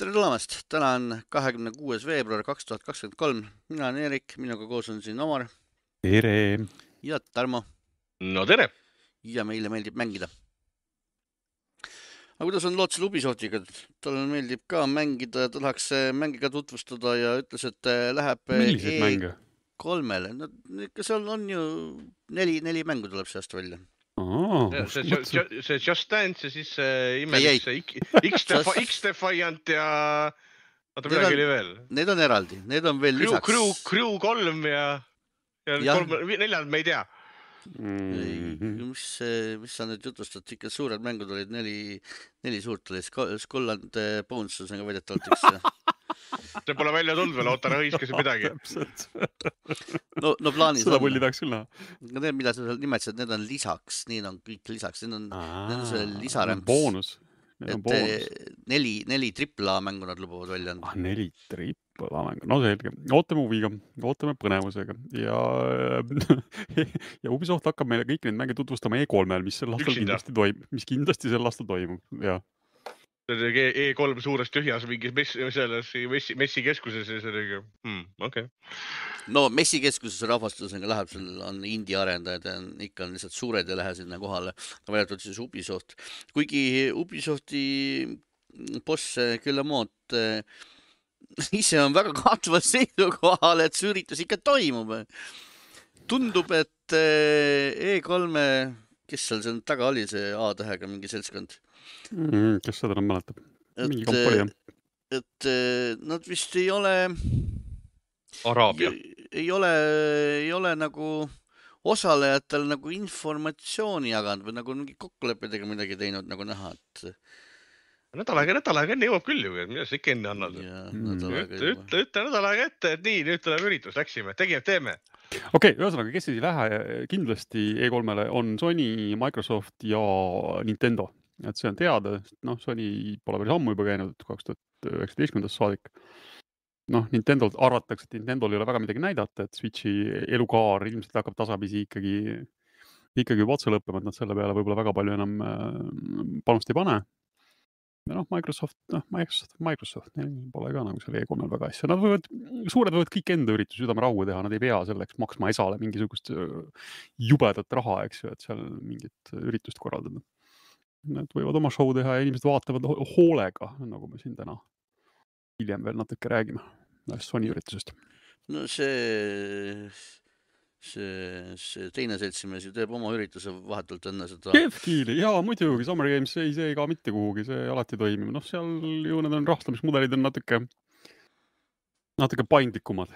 tere tulemast, täna on kahekümne kuues veebruar kaks tuhat kakskümmend kolm. mina olen Eerik, minuga koos on siin Omar tere! ja Tarmo no tere! ja meile meeldib mängida. aga kuidas on lood selle Ubisoftiga? talle meeldib ka mängida, tahaks mänge ka tutvustada ja ütles, et läheb milliseid e mänge? kolmele, no ikka seal on ju neli, neli mängu tuleb see aasta välja see, see Just Dance ja siis see imelik see X-Defiant ja oota midagi oli veel. Need on eraldi, need on veel crew, lisaks. Crew, Crew kolm ja, ja, ja. kolm, neljandat me ei tea mm. -hmm. mis, mis sa nüüd jutustad, ikka suured mängud olid, neli, neli suurt oli, Skull and Bones on ka väidetavalt üks see pole välja tulnud veel, oota, ära hõiska siin midagi. no, no plaanis seda pulli tahaks küll näha. no need, mida sa seal nimetasid, need on lisaks, need on kõik lisaks, need on, need on see lisarämps. boonus. et eh, neli, neli tripla mängu nad lubavad välja anda ah,. neli tripla mängu, no selge, ootame huviga, ootame põnevusega ja ja Ubisoft hakkab meile kõiki neid mänge tutvustama E3-l, mis sel aastal kindlasti toimub, mis kindlasti sel aastal toimub, jah E3 e suures tühjas mingis messi, selles messi, messikeskuses ja oli hmm, okei okay.. no messikeskuses rahvastusega läheb, seal on indie arendajad ja ikka on lihtsalt suured ei lähe sinna kohale. väidetavalt siis Ubisoft, kuigi Ubisofti boss Guillemot eh, ise on väga kahtval seisukohal, et see üritus ikka toimub. tundub, et eh, E3-e, kes seal seal taga oli, see A-tähega mingi seltskond mm,. kes seda enam mäletab? mingi kamp oli jah? et nad vist ei ole. Araabia. ei ole, ei ole nagu osalejatel nagu informatsiooni jaganud või nagu mingi kokkuleppedega midagi teinud, nagu näha, et. nädal aega, nädal aega enne jõuab küll ju, mida sa ikka enne annad. ütle, ütle, ütle nädal aega ette, et nii, nüüd tuleb üritus, läksime, tegime, teeme okei okay,, ühesõnaga, kes ei lähe kindlasti E3-le on Sony, Microsoft ja Nintendo et see on teada, noh, Sony pole päris ammu juba käinud, kaks tuhat üheksateistkümnendast saadik. noh, Nintendolt arvatakse, et Nintendol ei ole väga midagi näidata, et Switchi elukaar ilmselt hakkab tasapisi ikkagi, ikkagi juba otsa lõppema, et nad selle peale võib-olla väga palju enam äh, panust ei pane. ja noh, Microsoft, noh, Microsoft, Microsoft, neil pole ka nagu seal E3-l väga asja, nad võivad, suured võivad kõik enda üritusi südamerahu teha, nad ei pea selleks maksma esale mingisugust äh, jubedat raha, eks ju, et seal mingit üritust korraldada Nad võivad oma show teha ja inimesed vaatavad hoolega, nagu me siin täna hiljem veel natuke räägime Sony üritusest. no see, see, see teine seltsimees ju teeb oma ürituse vahetult enne seda. Kevkiili, jaa muidugi, Summer Games ei, see kao mitte kuhugi, see alati toimib, noh, seal ju need on rahastamismudelid on natuke, natuke paindlikumad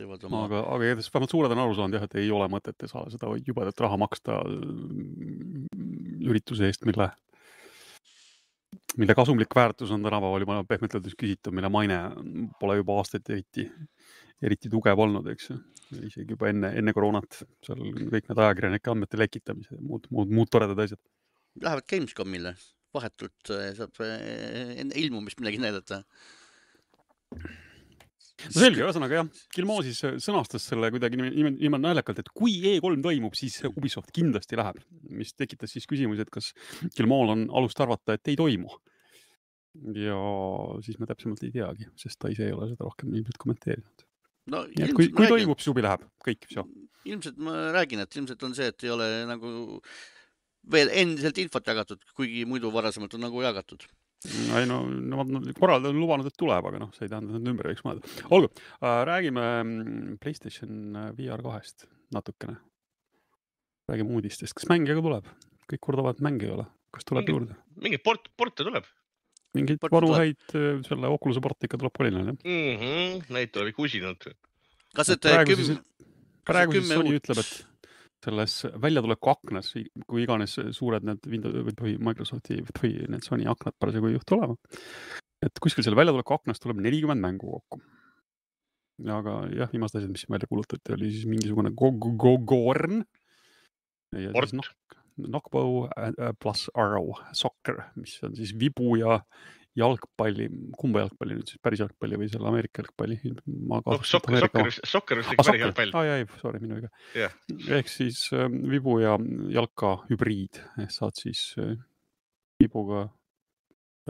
teevad oma. aga, aga igatahes vähemalt suured on aru saanud jah, et ei ole mõtet seda jubedat raha maksta mm, ürituse eest, mille, mille kasumlik väärtus on tänapäeval juba pehmelt öeldes küsitav, mille maine pole juba aastaid eriti, eriti tugev olnud, eks ju. isegi juba enne, enne koroonat, seal kõik need ajakirjanike andmete lekitamised ja muud, muud, muud toredad asjad. Lähevad Gamescomile, vahetult eh, saab eh, enne ilmumist midagi näidata no selge, ühesõnaga jah, Gilmo siis äh, sõnastas selle kuidagi niimoodi, niimoodi naljakalt, et kui E3 toimub, siis Ubisoft kindlasti läheb, mis tekitas siis küsimuse, et kas Gilmol on alust arvata, et ei toimu. ja siis me täpsemalt ei teagi, sest ta ise ei ole seda rohkem ilmselt kommenteerinud no,. nii et kui, kui räägin, toimub, siis Ubi läheb, kõik, ilmselt ma räägin, et ilmselt on see, et ei ole nagu veel endiselt infot jagatud, kuigi muidu varasemalt on nagu jagatud ei no nemad no, korraldajad on lubanud, et tuleb, aga noh, see ei tähenda, et nad ümber ei võiks mõelda. olgu äh,, räägime mm, Playstation äh, VR kahest natukene. räägime uudistest, kas mänge ka tuleb? kõik kurdavad, et mänge ei ole. kas tuleb mingi, juurde? mingeid port, porte tuleb. mingeid vanu häid äh, selle Oculus'e porte ikka tuleb kolinal, jah mm? -hmm, Neid tuleb ikka usinalt. kas need praegu küm... siis, praegu siis Sony ütleb, et selles väljatuleku aknas, kui iganes suured need Windows või Microsofti või need Sony aknad parasjagu ei juhtu olema. et kuskil selle väljatuleku aknas tuleb nelikümmend mängu kokku. aga jah, viimased asjad, mis välja kuulutati, oli siis mingisugune Gogorn. ja siis Knockbow pluss Arrow Soccer, mis on siis vibu ja jalgpalli, kumba jalgpalli nüüd siis, päris jalgpalli või selle Ameerika jalgpalli? no sokker, sokker, sokker vist ikka päris jalgpall. aa, ei, sorry, minu viga yeah.. ehk siis äh, vibu ja jalka hübriid, saad siis äh, vibuga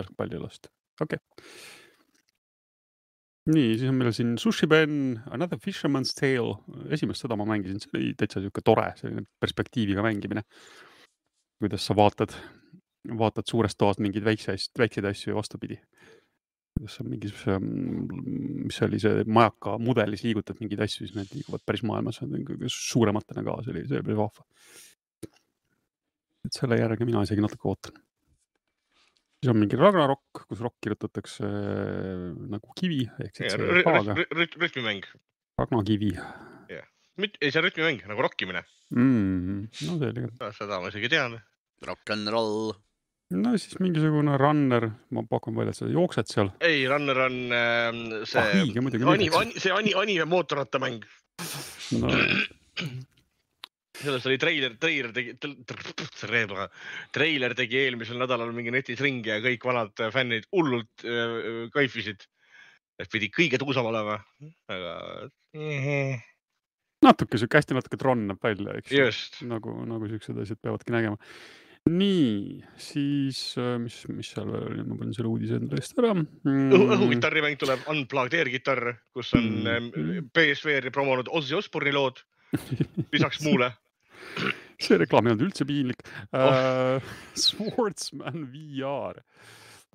jalgpallialast, okei okay. nii, siis on meil siin Sushi Ben, Another Fisherman's Tale, esimest seda ma mängisin, see oli täitsa sihuke tore, selline perspektiiviga mängimine. kuidas sa vaatad, vaatad suurest toast mingeid väikse asju, väikseid asju ja vastupidi. kuidas sa mingis, mis see oli, see majaka mudelis liigutad mingeid asju, siis need liiguvad päris maailmas suurematena ka, see oli, see oli päris vahva. et selle järgi mina isegi natuke ootan siis on mingi Ragnarok, kus rokk kirjutatakse äh, nagu kivi ehk siis rütmimäng. Ragnakivi. jah, ei see on rütmimäng nagu rokkimine mm,. no selge. seda ma isegi tean. Rock n roll. No siis mingisugune runner, ma pakun välja, sa jooksed seal. ei, runner on äh, see ah,, ani, ani, see ani, anime mootorrattamäng no sellest oli treiler, treiler tegi, treiler tegi eelmisel nädalal mingi netis ringi ja kõik vanad fännid hullult äh, kaifisid. et pidi kõige tuusam olema, aga. natuke sihuke hästi natuke Tron näeb välja, eks. nagu, nagu siuksed asjad peavadki nägema. Nii, siis mis, mis seal veel oli, ma panin selle uudise enda eest ära. Mm.. õhukitarrimäng tuleb, Unplugged Air kitarr, kus on mm. BSV-ri promonud Ozzy Osbourne'i lood lisaks muule. See reklaam ei olnud üldse piinlik. Oh.. Uh, Swordsman VR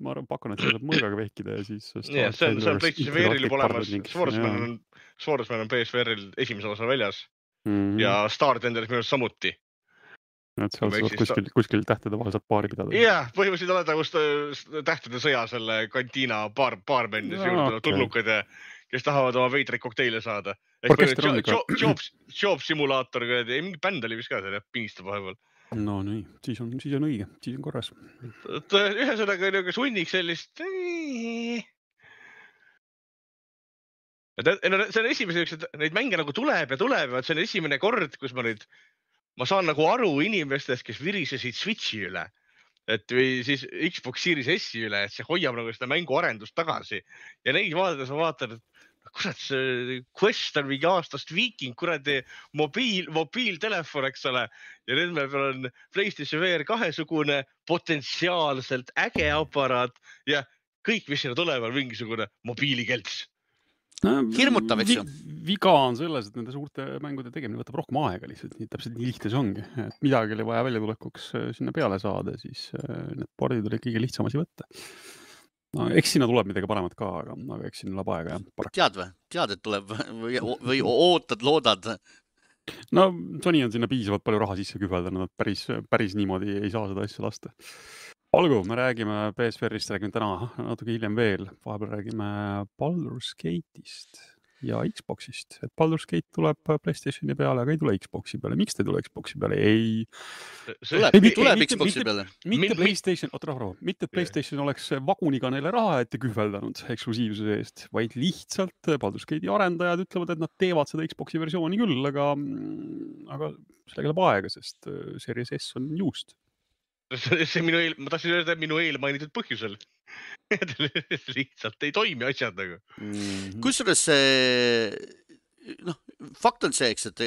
ma arvan, pakun, et seda saab mõõgaga vehkida ja siis. jah, see on, see on PlayStation juba olemas, Swordsman on, Swordsman on PSVR-il esimese osa väljas. Mm -hmm. ja Star Tenderis minu arust samuti. Et seal saad kuskil, kuskil tähtede vahel saad paari pidada. jah, põhimõtteliselt oled nagu tähtede sõja selle kantiina baar, baarmenn ja siis juurde tulevad tulnukad ja kes tahavad oma veidreid kokteile saada. Job, job simulaator, mingi bänd oli vist ka seal jah, pinistab vahepeal. no nii, siis on, siis on õige, siis on korras. ühesõnaga niisugune sunniks sellist. see on esimese siuksed, neid mänge nagu tuleb ja tuleb, see on esimene kord, kus ma nüüd, ma saan nagu aru inimestest, kes virisesid Switch'i üle. Et või siis Xbox Series S-i üle, et see hoiab nagu seda mänguarendust tagasi. Ja neid vaadates ma vaatan, et kurat, see Quest on mingi aastast viiking, kuradi mobiil, mobiiltelefon, eks ole. ja nüüd meil on PlayStation VR kahesugune potentsiaalselt äge aparaat ja kõik, mis sinna tuleb, on mingisugune mobiilikelts no,. hirmutav, eks ju. viga on selles, et nende suurte mängude tegemine võtab rohkem aega lihtsalt, nii täpselt nii lihtne see ongi, et midagi oli vaja väljatulekuks äh, sinna peale saada, siis äh, need pordid oli kõige lihtsam asi võtta no eks sinna tuleb midagi paremat ka, aga, aga eks siin läheb aega jah. tead või, tead, et tuleb või, või ootad, loodad? no Sony on sinna piisavalt palju raha sisse kühveldanud, et päris, päris niimoodi ei saa seda asja lasta. Olgu, me räägime BSVR-ist, räägime täna natuke hiljem veel, vahepeal räägime Baldur's Gate'ist ja Xbox'ist, et Baldur's Gate tuleb Playstationi peale, aga ei tule Xbox'i peale. miks ta ei tule Xbox'i peale? ei. tuleb, tuleb Xbox'i peale. mitte Playstation, oota rahu, rahu, mitte Playstation oleks vaguniga neile raha ette kühveldanud eksklusiivsuse eest, vaid lihtsalt Baldur's Gate'i arendajad ütlevad, et nad teevad seda Xbox'i versiooni küll, aga, aga sellega läheb aega, sest äh, Series S on juust see minu eel, ma tahtsin öelda minu eelmainitud põhjusel. Lihtsalt ei toimi asjad nagu. Mm -hmm.. kusjuures see noh, fakt on see, eks, et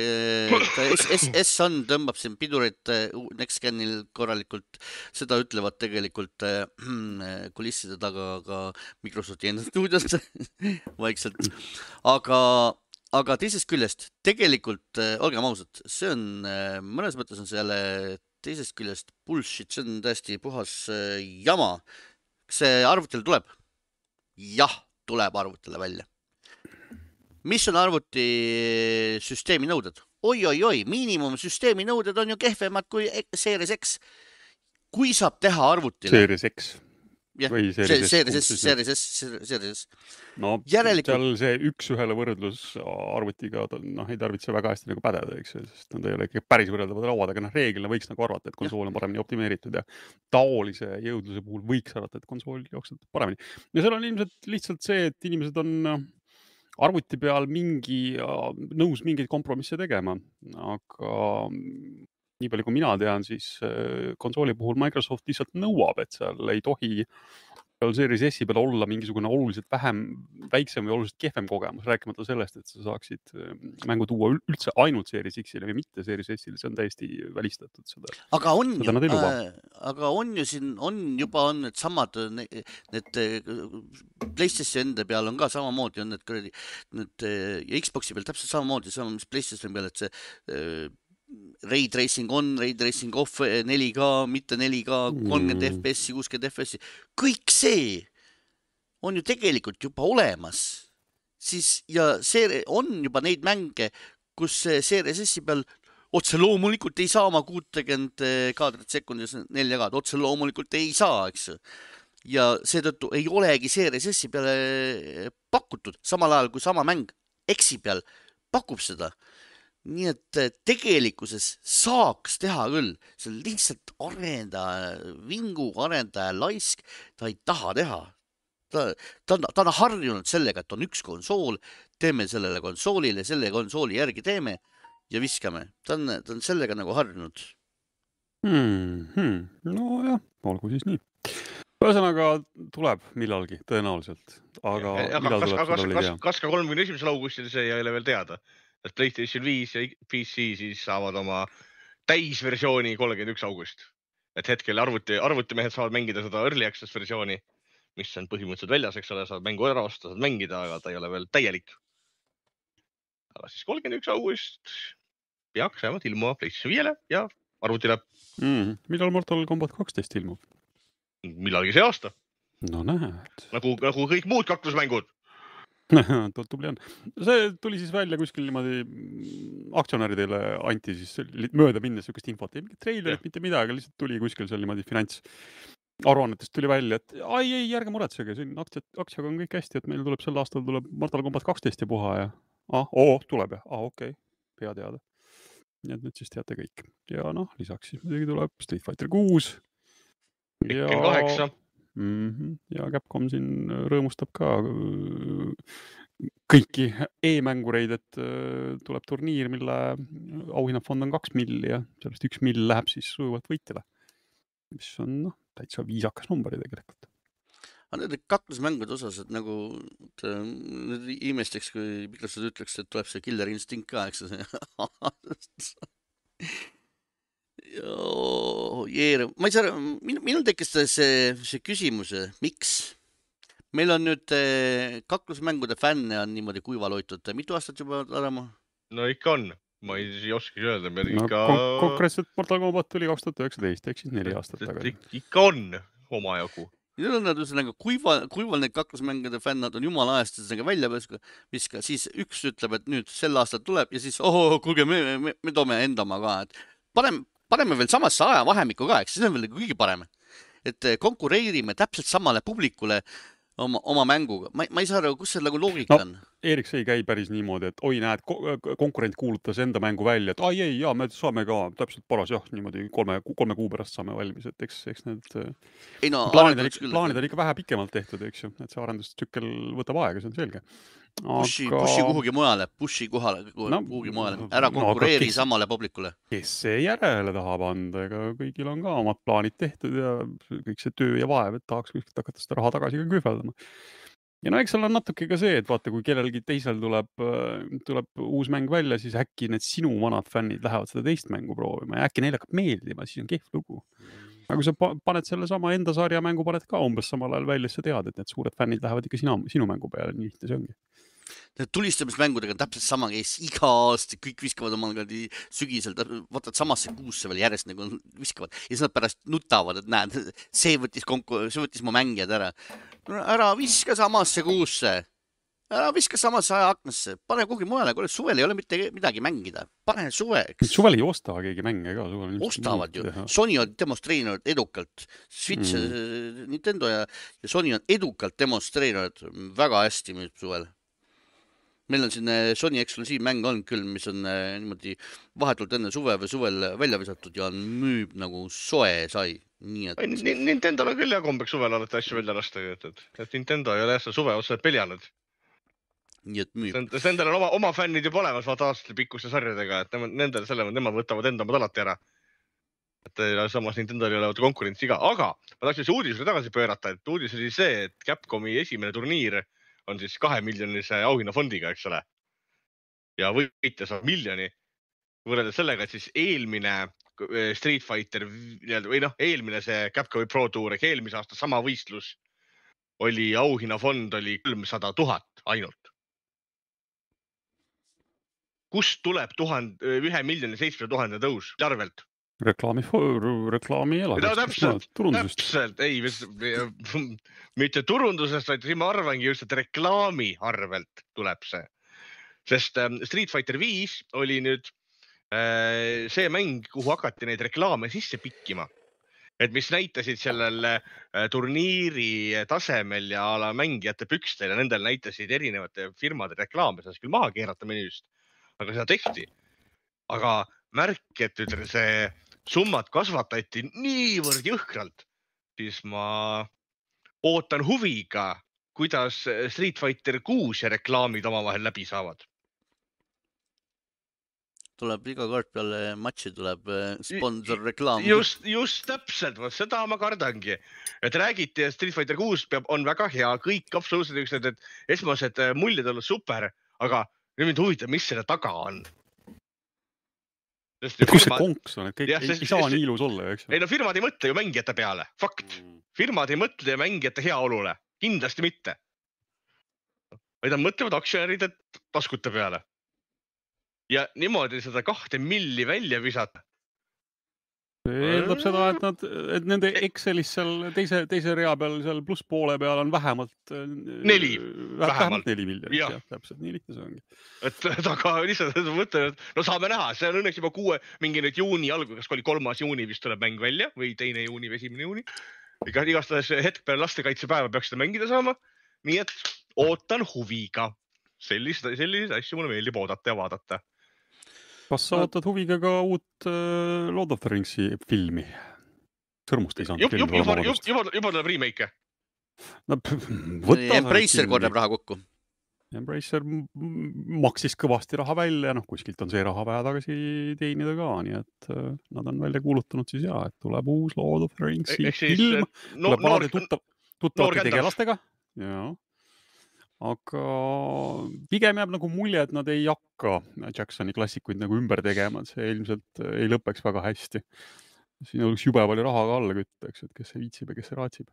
S, S, S on, tõmbab siin pidurit Nextgenil korralikult, seda ütlevad tegelikult äh, kulisside taga ka Microsofti enda stuudiost vaikselt, aga aga teisest küljest tegelikult äh, olgem ausad, see on äh, mõnes mõttes on see jälle teisest küljest bullshit, see on täiesti puhas äh, jama. kas see arvutile tuleb? jah, tuleb arvutile välja. mis on arvutisüsteemi nõuded oi,? oi-oi-oi, miinimumsüsteemi nõuded on ju kehvemad kui Series X. kui saab teha arvutile. Series X jah, see, Series S, Series S, Series S. no Järelikult... seal see üks-ühele võrdlus arvutiga, noh, ei tarvitse väga hästi nagu pädeda, eks ju, sest nad ei ole ikka päris võrreldavad lauad, aga noh, reeglina võiks nagu arvata, et konsool on paremini optimeeritud ja taolise jõudluse puhul võiks arvata, et konsool jookseb paremini. ja seal on ilmselt lihtsalt see, et inimesed on noh, arvuti peal mingi, nõus mingeid kompromisse tegema, aga nii palju, kui mina tean, siis äh, konsooli puhul Microsoft lihtsalt nõuab, et seal ei tohi seal Series S-i peal olla mingisugune oluliselt vähem, väiksem või oluliselt kehvem kogemus, rääkimata sellest, et sa saaksid äh, mängu tuua ül- üldse ainult Series X-ile või mitte Series S-ile, see on täiesti välistatud seda. aga on Seda ju äh, aga on ju siin on juba on needsamad need, äh, PlayStationi enda peal on ka samamoodi on need kuradi need ja Xbox'i peal täpselt samamoodi sama mis PlayStationi peal, et see äh, Ray tracing on, Ray tracing off, 4K, mitte 4K, kolmkümmend Mm. FPS-i, kuuskümmend FPS-i, kõik see on ju tegelikult juba olemas. siis ja see on juba neid mänge, kus see Series S-i peal otse loomulikult ei saa oma kuutekümmet kaadrit sekundis 4K-d, otse loomulikult ei saa, eks ju. ja seetõttu ei olegi Series S-i peale pakutud, samal ajal kui sama mäng X-i peal pakub seda nii et eh, tegelikkuses saaks teha küll, see on lihtsalt arendaja, vingu arendaja laisk, ta ei taha teha. ta, ta on, ta on harjunud sellega, et on üks konsool, teeme sellele konsoolile, selle konsooli järgi teeme ja viskame. ta on, ta on sellega nagu harjunud. hmm,. Hmm. nojah, olgu siis nii. ühesõnaga tuleb millalgi tõenäoliselt, aga kas, kas, kas, kas ka kolmekümne esimesel augustil, see ei ole veel teada. Et Playstation viis ja PC siis saavad oma täisversiooni kolmkümmend üks august. et hetkel arvuti, arvutimehed saavad mängida seda early access versiooni, mis on põhimõtteliselt väljas, eks ole, saad mängu ära osta, saad mängida, aga ta ei ole veel täielik. aga siis kolmkümmend üks august peaks vähemalt ilmuma PlayStation viiele ja arvutile Mm. millal Mortal Combat kaksteist ilmub? millalgi see aasta, no näed nagu, nagu kõik muud kaklusmängud. tubli on. see tuli siis välja kuskil niimoodi mm, aktsionäridele anti siis mööda minnes siukest infot, ei mingit treilerit Jah., mitte midagi, lihtsalt tuli kuskil seal niimoodi finants aruannetest tuli välja, et ai ei, ärge muretsege, siin aktsiad, aktsiaga on kõik hästi, et meil tuleb sel aastal tuleb Mortal Combat kaksteist ja puha ja ah, oo, tuleb ja, aa ah, okei okay., hea teada. nii et nüüd siis teate kõik ja noh, lisaks siis muidugi tuleb Street Fighter kuus. Tekken kaheksa, mm. -hmm. ja Capcom siin rõõmustab ka äh, kõiki e-mängureid, et äh, tuleb turniir, mille auhinnafond on kaks milli ja sellest üks mill läheb siis sujuvalt võitjale. mis on noh, täitsa viisakas number tegelikult. aga nende kaklusmängude osas, et nagu et, äh, nüüd imestaks, kui Microsoft ütleks, et tuleb see Killer Instinct ka, eks ju. Jeer, ma ei saa aru, minul, minul tekkis see, see küsimus, miks? meil on nüüd eh, kaklusmängude fänne on niimoodi kuival hoitud, mitu aastat juba, Tarmo? no ikka on, ma ei, ei oskagi öelda, meil no, ikka kon. konkreetselt Mortal Combat tuli kaks tuhat üheksateist ehk siis neli aastat tagasi. ikka on omajagu. Need on nad ühesõnaga kuiva, kuival need kaklusmängude fännad on jumala ajast ühesõnaga välja viska, viska, siis üks ütleb, et nüüd sel aastal tuleb ja siis oh, kuulge, me, me, me toome enda oma ka, et paneme, paneme veel samasse ajavahemikku ka, eks see on veel kõige parem. et eh, konkureerime täpselt samale publikule oma, oma mänguga, ma, ma ei saa aru, kus see nagu loogika No, on. Erik, see ei käi päris niimoodi, et oi, näed, konkurent kuulutas enda mängu välja, et ai ei, ja me saame ka täpselt paras jah, niimoodi kolme, kolme kuu pärast saame valmis, et eks, eks need äh, ei no plaanid on ikka, plaanid on ikka vähe pikemalt tehtud, eks ju, et see arendustsükkel võtab aega, see on selge. push'i, push'i kuhugi mujale, push'i kohale, No, kuhugi mujale, ära no aga konkureeri kes- samale publikule. kes see järele tahab anda, ega kõigil on ka omad plaanid tehtud ja kõik see töö ja vaev, et tahaks kuskilt hakata seda raha tagasi ka kühveldama. ja no eks seal on natuke ka see, et vaata, kui kellelgi teisel tuleb, tuleb uus mäng välja, siis äkki need sinu vanad fännid lähevad seda teist mängu proovima ja äkki neile hakkab meeldima, siis on kehv lugu. Aga kui sa pa- paned sellesama enda sarja mängu, paned ka umbes samal ajal välja, siis sa tead, et need suured fännid lähevad ikka sina, sinu mängu peale, nii lihtne see ongi. Tulistamismängudega on täpselt sama case, iga aasta kõik viskavad omal kuradi sügisel, vaatad samasse kuusse veel järjest nagu viskavad ja siis nad pärast nutavad, et näed, see võttis konku-, see võttis mu mängijad ära. ära viska samasse kuusse, ära viska samasse ajaaknasse, pane kuhugi mujale, kuule suvel ei ole mitte midagi mängida, pane suveks. suvel ei osta keegi mänge ka, on ostavad ju Sony on demonstreerinud edukalt, Switch Mm. mm., Nintendo ja, ja Sony on edukalt demonstreerinud väga hästi müüb suvel. meil on siin äh, Sony eksklusiivmäng olnud küll, mis on äh, niimoodi vahetult enne suve või suvel välja visatud ja müüb nagu soe sai, nii et Nintendo'l on küll hea kombeks suvel alati asju välja lasta, et, et, et Nintendo ei ole jah seda suve otseselt peljanud. Nii et müüb. Nendel on oma, oma fännid juba olemas, vaata aastate pikkuste sarjadega, et nemad, nendel selle, nemad võtavad enda omad alati ära. et äh, samas Nintendo'l ei ole konkurentsi ka, aga ma tahtsin selle uudisele tagasi pöörata, et uudis oli see, et Capcomi esimene turniir on siis kahemiljonilise auhinnafondiga, eks ole. ja võitja saab miljoni. võrreldes sellega, et siis eelmine äh, Street Fighter nii-öelda või noh, eelmine see Capcomi Pro Tour ehk eelmise aasta sama võistlus oli auhinnafond oli kolmsada tuhat ainult. Kust tuleb tuhande, ühe miljoni seitsmesaja tuhande tõus arvelt? reklaami, reklaami no elavdust, täpselt, täpselt, ei, mitte turundusest, vaid siin ma arvangi just, et reklaami arvelt tuleb see. sest ähm, Street Fighter viis oli nüüd äh, see mäng, kuhu hakati neid reklaame sisse pikkima. et mis näitasid sellel äh, turniiri tasemel ja a la mängijate pükstel ja nendel näitasid erinevate firmade reklaame, saaks küll maha keerata menüüst, aga seda tehti. aga märk, et nüüd see summat kasvatati niivõrd jõhkralt, siis ma ootan huviga, kuidas Street Fighter kuus ja reklaamid omavahel läbi saavad. tuleb iga kord peale matši tuleb äh, sponsorreklaam. just, just täpselt, vot seda ma kardangi, et räägiti, et Street Fighter kuus peab, on väga hea, kõik absoluutselt need, et esmased äh, muljed olid super, aga nüüd mind huvitab, mis selle taga on. et kus see firma- konks on, et kõik Jah, ei, sest- ei saa sest- nii ilus olla ju, eks ei no firmad ei mõtle ju mängijate peale, fakt. ju. firmad ei mõtle mängijate heaolule, kindlasti mitte. vaid nad mõtlevad aktsionäride taskute peale. ja niimoodi seda kahte milli välja visata. Eeldab seda, et nad, et nende Excelis seal teise, teise rea peal seal plusspoole peal on vähemalt. Neli, vähemalt neli miljonit, Jah. jah, täpselt nii lihtne see ongi. et et aga lihtsalt mõtlen, et no saame näha, see on õnneks juba kuue, mingi nüüd juuni algul, kas oli kolmas juuni vist tuleb mäng välja või teine juuni või esimene juuni. iga, igastahes hetk peale lastekaitsepäeva peaks seda mängida saama. nii et ootan huviga. sellist, selliseid asju mulle meeldib oodata ja vaadata. Kas sa ootad huviga ka uut äh, Lord of the Ringsi filmi? sõrmust ei saanud juba, juba, juba, juba, juba tuleb remake'e. no võta. Embracer korjab. raha kokku. Embracer maksis kõvasti raha välja, noh kuskilt on see raha vaja tagasi teenida ka, nii et äh, nad on välja kuulutanud siis ja, et tuleb uus Lord of the Ringsi ehk siis film, no, tuleb vanade, tuttav, tuttavate tegelastega. jaa. Aga pigem jääb nagu mulje, et nad ei hakka Jacksoni klassikuid nagu ümber tegema, et see ilmselt äh, ei lõpeks väga hästi. siin oleks jube palju raha ka alla kütta, eks, et kes see viitsib ja kes see raatsib.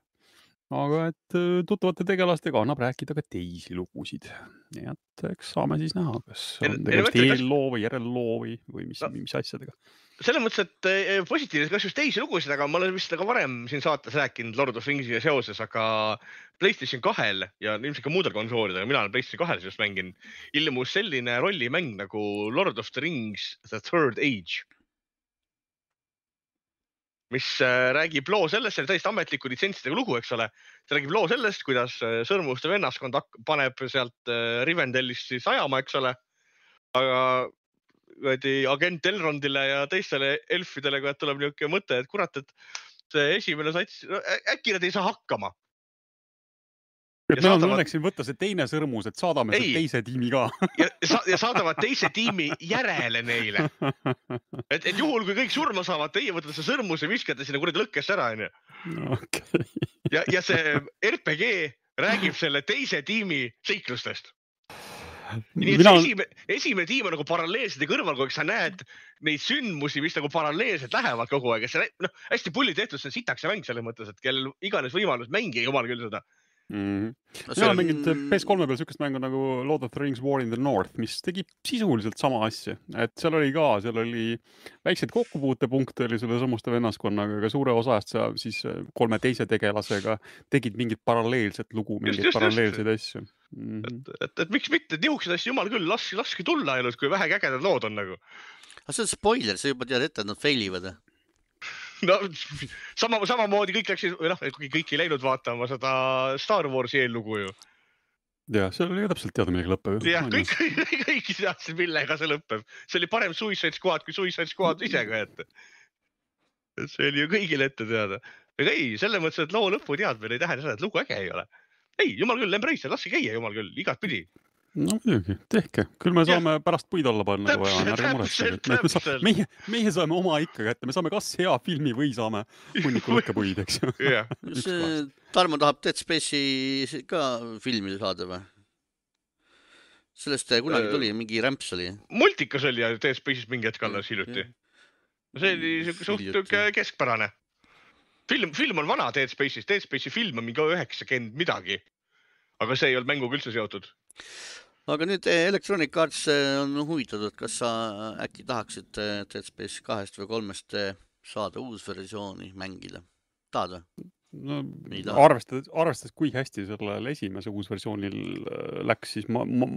Aga et äh, tuttavate tegelastega annab rääkida ka teisi lugusid. nii et eks saame siis näha, kas on tegemist eelloo või järelloo või, või mis No., mis asjadega. selles mõttes, et eh, positiivselt kas just teisi lugusid, aga ma olen vist ka varem siin saates rääkinud Lord of Ringsiga seoses, aga Playstation kahel ja ilmselt ka muudel konsoolidel, mina olen Playstation kahel just mänginud, ilmus selline rollimäng nagu Lord of the Rings The Third Age. Mis äh, räägib loo sellest, see on täiesti ametliku litsentsidega lugu, eks ole. see räägib loo sellest, kuidas äh, sõrmuste vennaskond paneb sealt äh, Rivendellist siis ajama, eks ole. aga kuradi agent Elrondile ja teistele elfidele tuleb niisugune mõte, et kurat, et see esimene sats äkki nad ei saa hakkama. Et Ja meil on saadavad- õnneks siin võtta see teine sõrmus, et saadame Ei. teise tiimi ka. ja, sa, ja saadavad teise tiimi järele neile. et, et juhul, kui kõik surma saavad, teie võtate see sõrmuse, viskate sinna kuradi lõkkesse ära, onju. ja, ja see RPG räägib selle teise tiimi seiklustest. nii et mina esimene, esimene tiim on nagu paralleelselt ja kõrval, kui sa näed neid sündmusi, mis nagu paralleelselt lähevad kogu aeg ja see noh, hästi pulli tehtud, see on sitaks mäng selles mõttes, et kellel iganes võimalus, mängige jumal küll seda. mm.. mina olen mänginud PS3 peal siukest mängu nagu Lord of the Rings War in the North, mis tegi sisuliselt sama asja, et seal oli ka, seal oli väikseid kokkupuutepunkte oli selle samuste vennaskonnaga, aga suure osa eest sa siis äh, kolme teise tegelasega tegid mingit paralleelset lugu, mingeid paralleelseid asju mm. -hmm. et, et, et miks mitte, niisuguseid asju jumal küll, laske, laske tulla ainult, kui vähegi ägedad lood on nagu. aga see on spoiler, sa juba tead ette, et nad fail ivad. no sama, samamoodi kõik läksid, või noh, kuigi kõik ei läinud vaatama seda Star Warsi eellugu ju. ja seal oli ka täpselt teada, millega lõpeb jah, kõik, kõik teadsid, millega see lõpeb. see oli parem Suicide Squad kui Suicide Squad ise ka ette. et see oli ju kõigile ette teada. aga ei, selles mõttes, et loo lõpu teadmine ei tähenda seda, et lugu äge ei ole. ei, jumal küll, Embracer, laske käia, jumal küll, igatpidi. No muidugi, tehke, küll me saame pärast puid alla panna, kui vaja on, ärge muretsege. meie, meie saame oma ikka kätte, me saame kas hea filmi või saame hunniku lõkkepuid, eks ju. kohast. Tarmo tahab Dead Space'i ka filmi saada või? sellest kunagi Äh, tuli, mingi rämps oli. multikas oli ja Dead Space'is mingi hetk alles hiljuti. see oli siuke suht siuke keskpärane. film, film on vana Dead Space'is, Dead Space'i film on mingi üheksakümmend midagi. aga see ei olnud mänguga üldse seotud. Aga nüüd eh, Electronic Arts eh, on huvitatud, kas sa äkki tahaksid eh, Dead Space kahest või kolmest eh, saada uusversiooni mängida? tahad või? no arvestades, arvestades, kui hästi sellel esimese uusversioonil läks, siis ma, ma,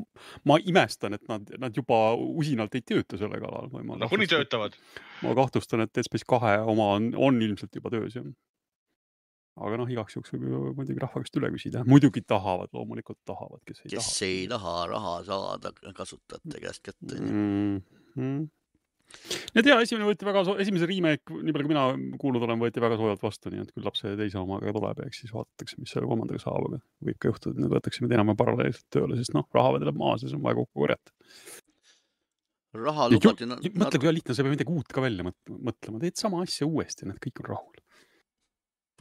ma imestan, et nad, nad juba usinalt ei tööta selle kallal. nagunii. töötavad. ma kahtlustan, et Dead Space kahe oma on, on ilmselt juba töös jah. Aga noh, igaks juhuks võib ju muidugi rahva käest üle küsida, muidugi tahavad, loomulikult tahavad, kes ei kes taha. ei taha raha saada kasutajate käest kätte. mm. -hmm. et ja esimene võeti väga, esimese remake, nii palju kui mina kuulnud olen, võeti väga soojalt vastu, nii et küllap see teise omaga tuleb ja eks siis vaadatakse, mis selle kolmandaga saab, aga võib ka juhtuda, et need võetakse nüüd enam-vähem paralleelselt tööle, sest noh, raha vedeleb maas ja siis on vaja kokku korjata. raha lubati. mõtle, kui lihtne, sa ei pea midagi uut ka välja mõt- mõtlema, teed sama asja uuesti, need kõik on rahul.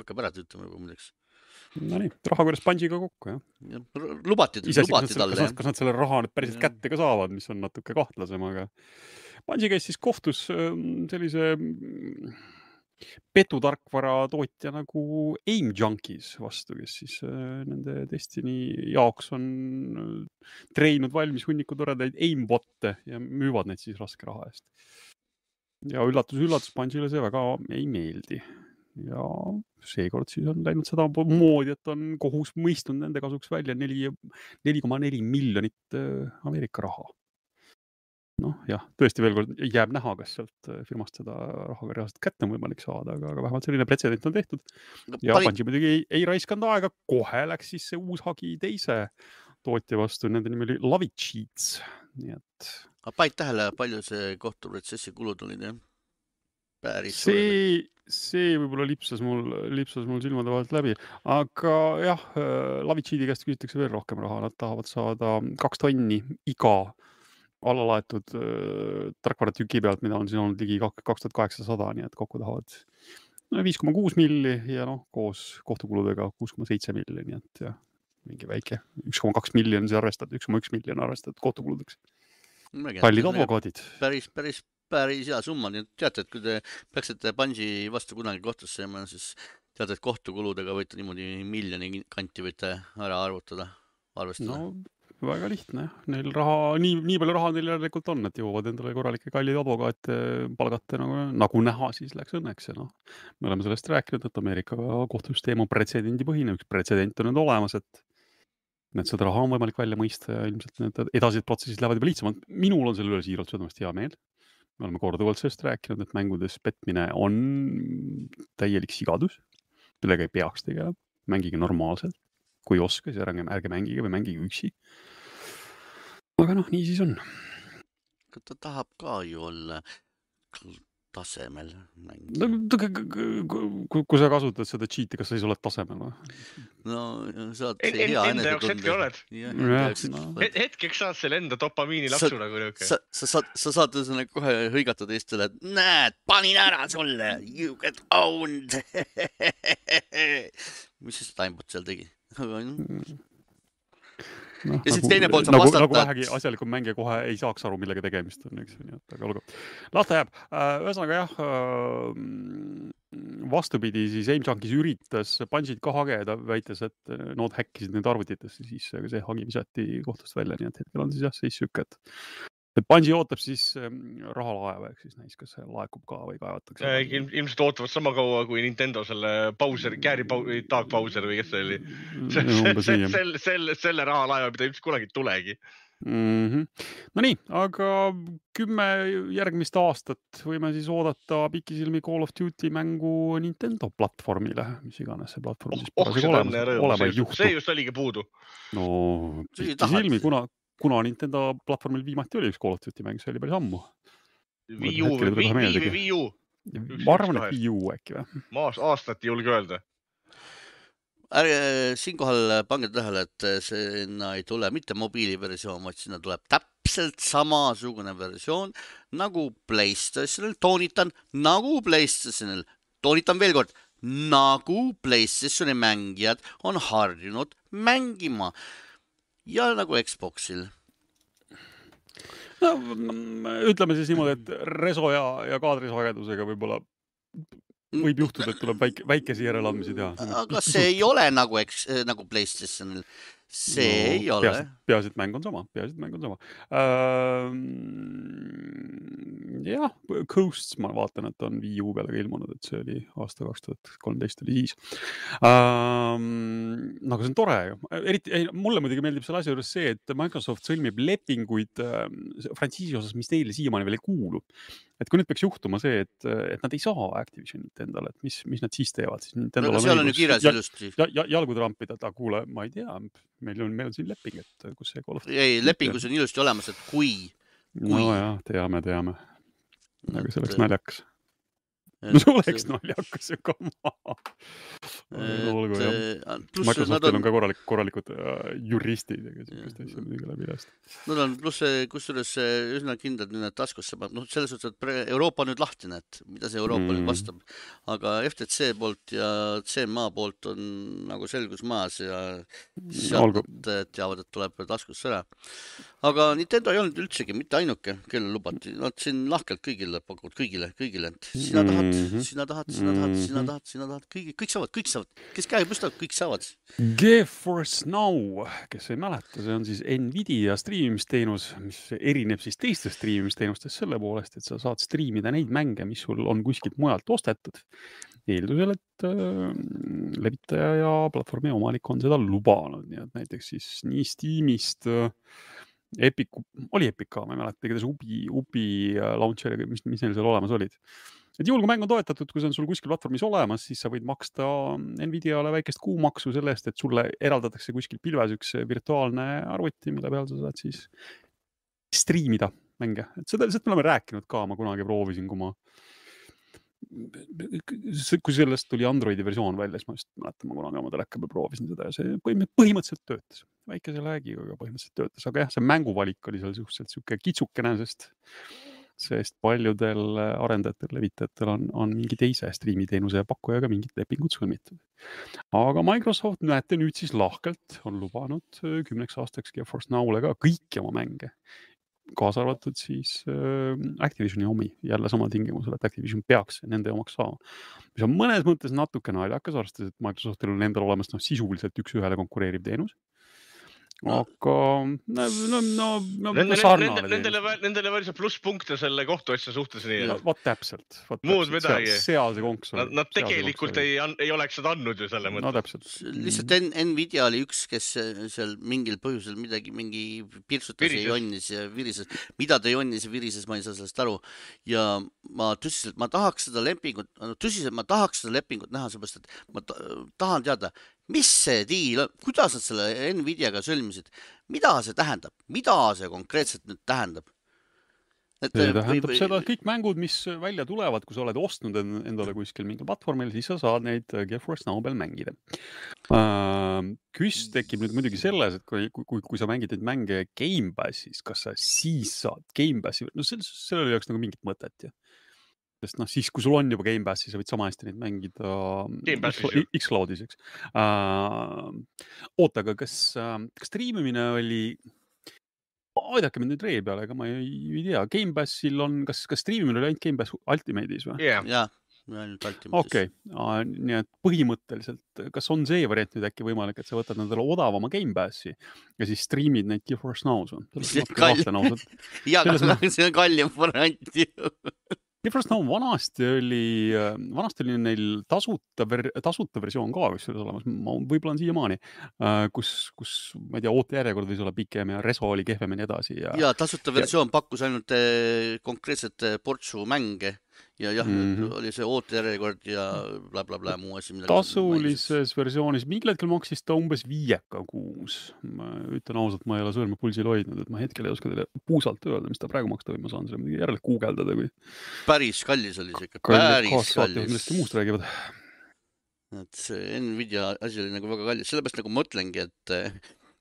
Hakkab ära töötama juba muideks. Nonii, raha korjas Bungiga kokku jah. lubati, kas lubati nad, talle kas nad, selle raha nüüd päriselt Jah. kätte ka saavad, mis on natuke kahtlasem, aga Bungi käis siis kohtus ähm, sellise mm, petutarkvara tootja nagu Aim Junkies vastu, kes siis äh, nende Destiny jaoks on äh, treeninud valmis hunniku toredaid aimbot'e ja müüvad neid siis raske raha eest. ja üllatus-üllatus, Bungile see väga ei meeldi ja seekord siis on läinud seda moodi, et on kohus mõistnud nende kasuks välja neli, neli koma neli miljonit äh, Ameerika raha. noh, jah, tõesti veel kord jääb näha, kas sealt äh, firmast seda raha ka reaalselt kätte on võimalik saada, aga, aga vähemalt selline pretsedent on tehtud ja Pari.... Bungi muidugi ei, ei raiskanud aega, kohe läks siis see uus hagi teise tootja vastu, nende nimi oli Love It Cheats, nii et panid tähele, palju see kohtuprotsessi kulud olid jah? Päris see, see võib-olla lipsas mul, lipsas mul silmade vahelt läbi, aga jah, Lavitšiidi käest küsitakse veel rohkem raha, nad tahavad saada kaks tonni iga allalaetud äh, tarkvaratüki pealt, mida on siin olnud ligi kak- kaks tuhat kaheksasada, nii et kokku tahavad viis koma kuus milli ja noh, koos kohtukuludega kuus koma seitse milli, nii et jah, mingi väike, üks koma kaks miljonit arvestatud, üks koma üks miljon arvestatud kohtukuludeks. kallid advokaadid. päris, päris, päris hea summa, nii et teate, et kui te peaksite Bungi vastu kunagi kohtusse jääma, siis teate, et kohtukuludega võite niimoodi miljoni kanti võite ära arvutada, arvestada no väga lihtne jah, neil raha, nii, nii palju raha neil järelikult on, et jõuavad endale korralikke kalleid advokaate palgata nagu, nagu näha, siis läks õnneks ja noh, me oleme sellest rääkinud, et Ameerika kohtusüsteem on pretsedendipõhine, üks pretsedent on nüüd olemas, et et seda raha on võimalik välja mõista ja ilmselt need edasised protsessid lähevad juba lihtsamalt. minul on selle üle siiralt südamest hea meel. Me oleme korduvalt sellest rääkinud, et mängudes petmine on täielik sigadus, millega ei peaks tegelema, mängige normaalselt. kui oska, siis ärge, ärge mängige või mängige üksi. aga noh, nii siis on. ta tahab ka ju olla tasemel mängija no kui, kui sa kasutad seda cheat'i, kas sa siis oled tasemel või? no saad En- en- enda jaoks hetkel oled. Jah, no. hetkeks saad selle enda dopamiinilapsu nagu niuke. sa, sa saad, sa saad ühesõnaga kohe hõigata teistele, et näed, panin ära sulle, you get owned. mis siis Timebot seal tegi? No, Ja siis teine pool saab nagu, vastata, nagu et- vähegi asjalikum mängija kohe ei saaks aru, millega tegemist on, eks ju, nii et aga olgu. las ta jääb. ühesõnaga jah, vastupidi, siis Aim Junkies üritas Bungit ka hageda, väites, et äh, nad häkkisid need arvutitesse sisse, aga see hagi visati kohtust välja, nii et hetkel on siis jah seis sihuke, et et Bungi ootab siis ähm, rahalaeva, ehk siis näis, kas see laekub ka või kaevatakse. ilmselt ootavad sama kaua kui Nintendo selle Bowseri, Gary Bow-, Doug Bowser või kes see oli. umbes nii jah. selle, selle, selle rahalaeva, mida ilmselt kunagi ei tulegi. mm. -hmm. Nonii, aga kümme järgmist aastat võime siis oodata pikisilmi Call of Duty mängu Nintendo platvormile, mis iganes see platvorm siis oh, parasjagu olema rõõmu, ei see juhtu. just oligi puudu. no pikisilmi, kuna, kuna Nintendo platvormil viimati oli üks Call of Duty mäng, see oli päris ammu. Wii U või Wii Wii U, ma arvan, et Wii U äkki või? ma aast- aastat ei julge öelda. ärge siinkohal pange tähele, et sinna ei tule mitte mobiiliversioon, vaid sinna tuleb täpselt samasugune versioon nagu Playstationil, toonitan nagu Playstationil, toonitan veel kord, nagu Playstationi mängijad on harjunud mängima ja nagu Xboxil no ütleme siis niimoodi, et reso ja, ja kaadrisagedusega võib-olla võib juhtuda, et tuleb väike, väikesi järeleandmisi teha. aga see ei ole nagu, eks, nagu Playstationil see no, ei ole. peaasi, et mäng on sama, peaasi, et mäng on sama uh,. jah, Coasts ma vaatan, et on Wii U peale ka ilmunud, et see oli aasta kaks tuhat kolmteist oli siis no aga see on tore ju, eriti, mulle muidugi meeldib selle asja juures see, et Microsoft sõlmib lepinguid uh, frantsiisi osas, mis neile siiamaani veel ei kuulu et kui nüüd peaks juhtuma see, et, et nad ei saa Activisionit endale, et mis, mis nad siis teevad, siis no, seal on ju kirjas ilusti ja, ja, jalgu trampida, et aga kuule, ma ei tea, meil on, meil on siin leping, et kus see Call of Duty. ei, lepingus on ilusti olemas, et kui, kui.... nojah, teame, teame. aga see oleks naljakas no see oleks naljakas ju, come on. olgu jah. Äh, Microsoftil on... on ka korralik, korralikud uh, juristid, ega siukest asja muidugi läbi lasta. Nad on pluss kusjuures üsna kindlad nüüd taskusse, noh, selles suhtes, et Euroopa on nüüd lahti, näed, mida see Euroopa mm. nüüd vastab. aga FTC poolt ja CMA poolt on nagu selgus maas ja sealt teavad, et tuleb taskusse ära aga Nintendo ei olnud üldsegi mitte ainuke, kellele lubati, nad siin lahkelt kõigile pakuvad, kõigile, kõigile, et sina tahad mm, -hmm. sina tahad, sina tahad, sina tahad, sina tahad, kõigi, kõik saavad, kõik saavad, kes käe püstavad, kõik saavad. GeForce Now, kes ei mäleta, see on siis Nvidia striimimisteenus, mis erineb siis teistest striimimisteenustest selle poolest, et sa saad striimida neid mänge, mis sul on kuskilt mujalt ostetud. Eeldusel, et äh, levitaja ja platvormi omanik on seda lubanud, nii et näiteks siis nii Steamist äh, Epic, oli Epic ka, ma ei mäleta, igatahes Ubi, Ubi äh, launcher, mis, mis neil seal olemas olid. Et juhul, kui mäng on toetatud, kui see on sul kuskil platvormis olemas, siis sa võid maksta Nvidiale väikest kuumaksu selle eest, et sulle eraldatakse kuskil pilves üks virtuaalne arvuti, mille peal sa saad siis striimida mänge, et seda, sellest me oleme rääkinud ka, ma kunagi proovisin, kui ma kui sellest tuli Androidi versioon välja, siis ma just mäletan, ma kunagi oma teleka peal proovisin seda ja see põhimõtteliselt töötas, väikese lag'iga, aga põhimõtteliselt töötas, aga jah, see mänguvalik oli seal suhteliselt sihuke kitsukene, sest, sest paljudel arendajatel, levitajatel on, on mingi teise striimiteenuse pakkujaga mingid lepingud sõlmitud. aga Microsoft, näete nüüd siis lahkelt on lubanud kümneks aastaks GeForce Now'le ka kõiki oma mänge kaasa arvatud siis äh, Activisioni omi, jälle samal tingimusel, et Activision peaks nende omaks saama. mis on mõnes mõttes natuke naljakas, arvestades, et Microsoftil on endal olemas noh, sisuliselt üks-ühele konkureeriv teenus aga no, no, no, no Nende, sarnane. Nendele, nendele väriseb plusspunkte selle kohtuasja suhtes nii no,. vot täpselt. muud midagi. seal see konks on. Nad, nad tegelikult ei, ei oleks seda andnud ju selle mõtte no,. täpselt. lihtsalt N Nvidia oli üks, kes seal mingil põhjusel midagi, mingi pirtsutas ja jonnis ja virises. mida ta jonnis ja virises, ma ei saa sellest aru. ja ma tõsiselt, ma tahaks seda lepingut, tõsiselt, ma tahaks seda lepingut näha, seepärast et ma tahan teada, mis see diil on, kuidas nad selle Nvidiaga sõlmisid, mida see tähendab, mida see konkreetselt nüüd tähendab? et see tähendab või, seda, et kõik mängud, mis välja tulevad, kui sa oled ostnud endale kuskil mingil platvormil, siis sa saad neid GeForce Now peal mängida uh,. küss tekib nüüd muidugi selles, et kui, kui, kui sa mängid neid mänge Gamepassis, kas sa siis saad Gamepassi, no sellel, sellel ei oleks nagu mingit mõtet ju sest noh, siis kui sul on juba Gamepass, siis sa võid sama hästi neid mängida X-Cloudis, eks uh,. oota, aga kas uh,, kas striimimine oli, aidake mind nüüd ree peale, ega ma ei, ei tea, Gamepassil on, kas, kas striimimine oli ainult Gamepass Ultimate'is või? jah yeah. ainult Ultimate'is. okei okay., nii et põhimõtteliselt, kas on see variant nüüd äkki võimalik, et sa võtad endale odavama Gamepassi ja siis striimid neid GeForce Now's või? see on kallim variant ju GeForce Now vanasti oli, äh, vanasti oli neil tasuta tasuta versioon ka kusjuures olemas, ma võib-olla on siiamaani, äh, kus, kus ma ei tea, ootejärjekord võis olla pikem ja reso oli kehvem ja nii edasi ja. ja tasuta versioon ja... pakkus ainult äh, konkreetset portsu mänge ja jah mm, -hmm. oli see ootejärjekord ja blablabla bla, bla, muu asi. tasulises versioonis, mingil hetkel maksis ta umbes viieka kuus. ma ütlen ausalt, ma ei ole sõrme pulsil hoidnud, et ma hetkel ei oska teile puusalt öelda, mis ta praegu maksta võib, ma saan selle muidugi järele guugeldada, kui. päris kallis oli see ikka, päris kallis. millestki muust räägivad et see Nvidia asi oli nagu väga kallis, sellepärast nagu mõtlengi, et,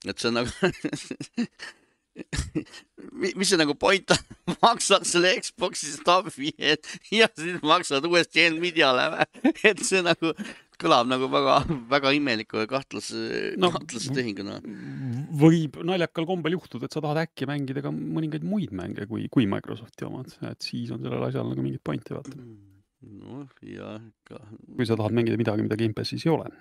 et see on nagu mis see nagu point on, maksad selle Xbox'i stub'i ja siis maksad uuesti Nvidiale või? et see nagu kõlab nagu väga-väga imeliku ja kahtlase no,, kahtlase tehinguna. võib naljakal kombel juhtuda, et sa tahad äkki mängida ka mõningaid muid mänge kui, kui Microsofti omad, et siis on sellel asjal nagu mingit pointi vaata. noh, jah, ka. kui sa tahad mängida midagi, mida Gamepassis ei ole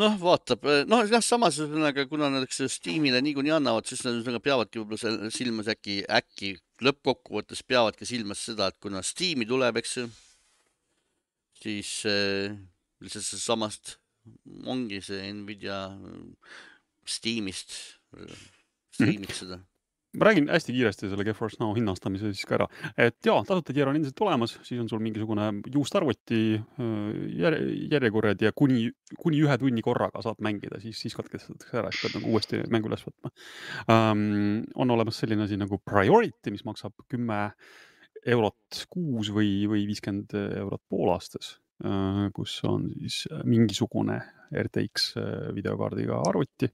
noh, vaatab, noh jah, samas ühesõnaga, kuna näiteks Steamile niikuinii annavad, siis nad ühesõnaga peavadki võib-olla silmas äkki, äkki lõppkokkuvõttes peavadki silmas seda, et kuna Steam'i tuleb, eks ju siis äh, lihtsalt samast ongi see Nvidia Steamist, striimid mhm. seda ma räägin hästi kiiresti selle GeForce Now hinnastamise siis ka ära, et jaa, tasuta tiir on endiselt olemas, siis on sul mingisugune juustarvuti järje, järjekorrad ja kuni, kuni ühe tunni korraga saad mängida, siis, siis katkestatakse ära, siis pead nagu uuesti mängu üles võtma um,. on olemas selline asi nagu Priority, mis maksab kümme eurot kuus või, või viiskümmend eurot poolaastas, kus on siis mingisugune RTX videokaardiga arvuti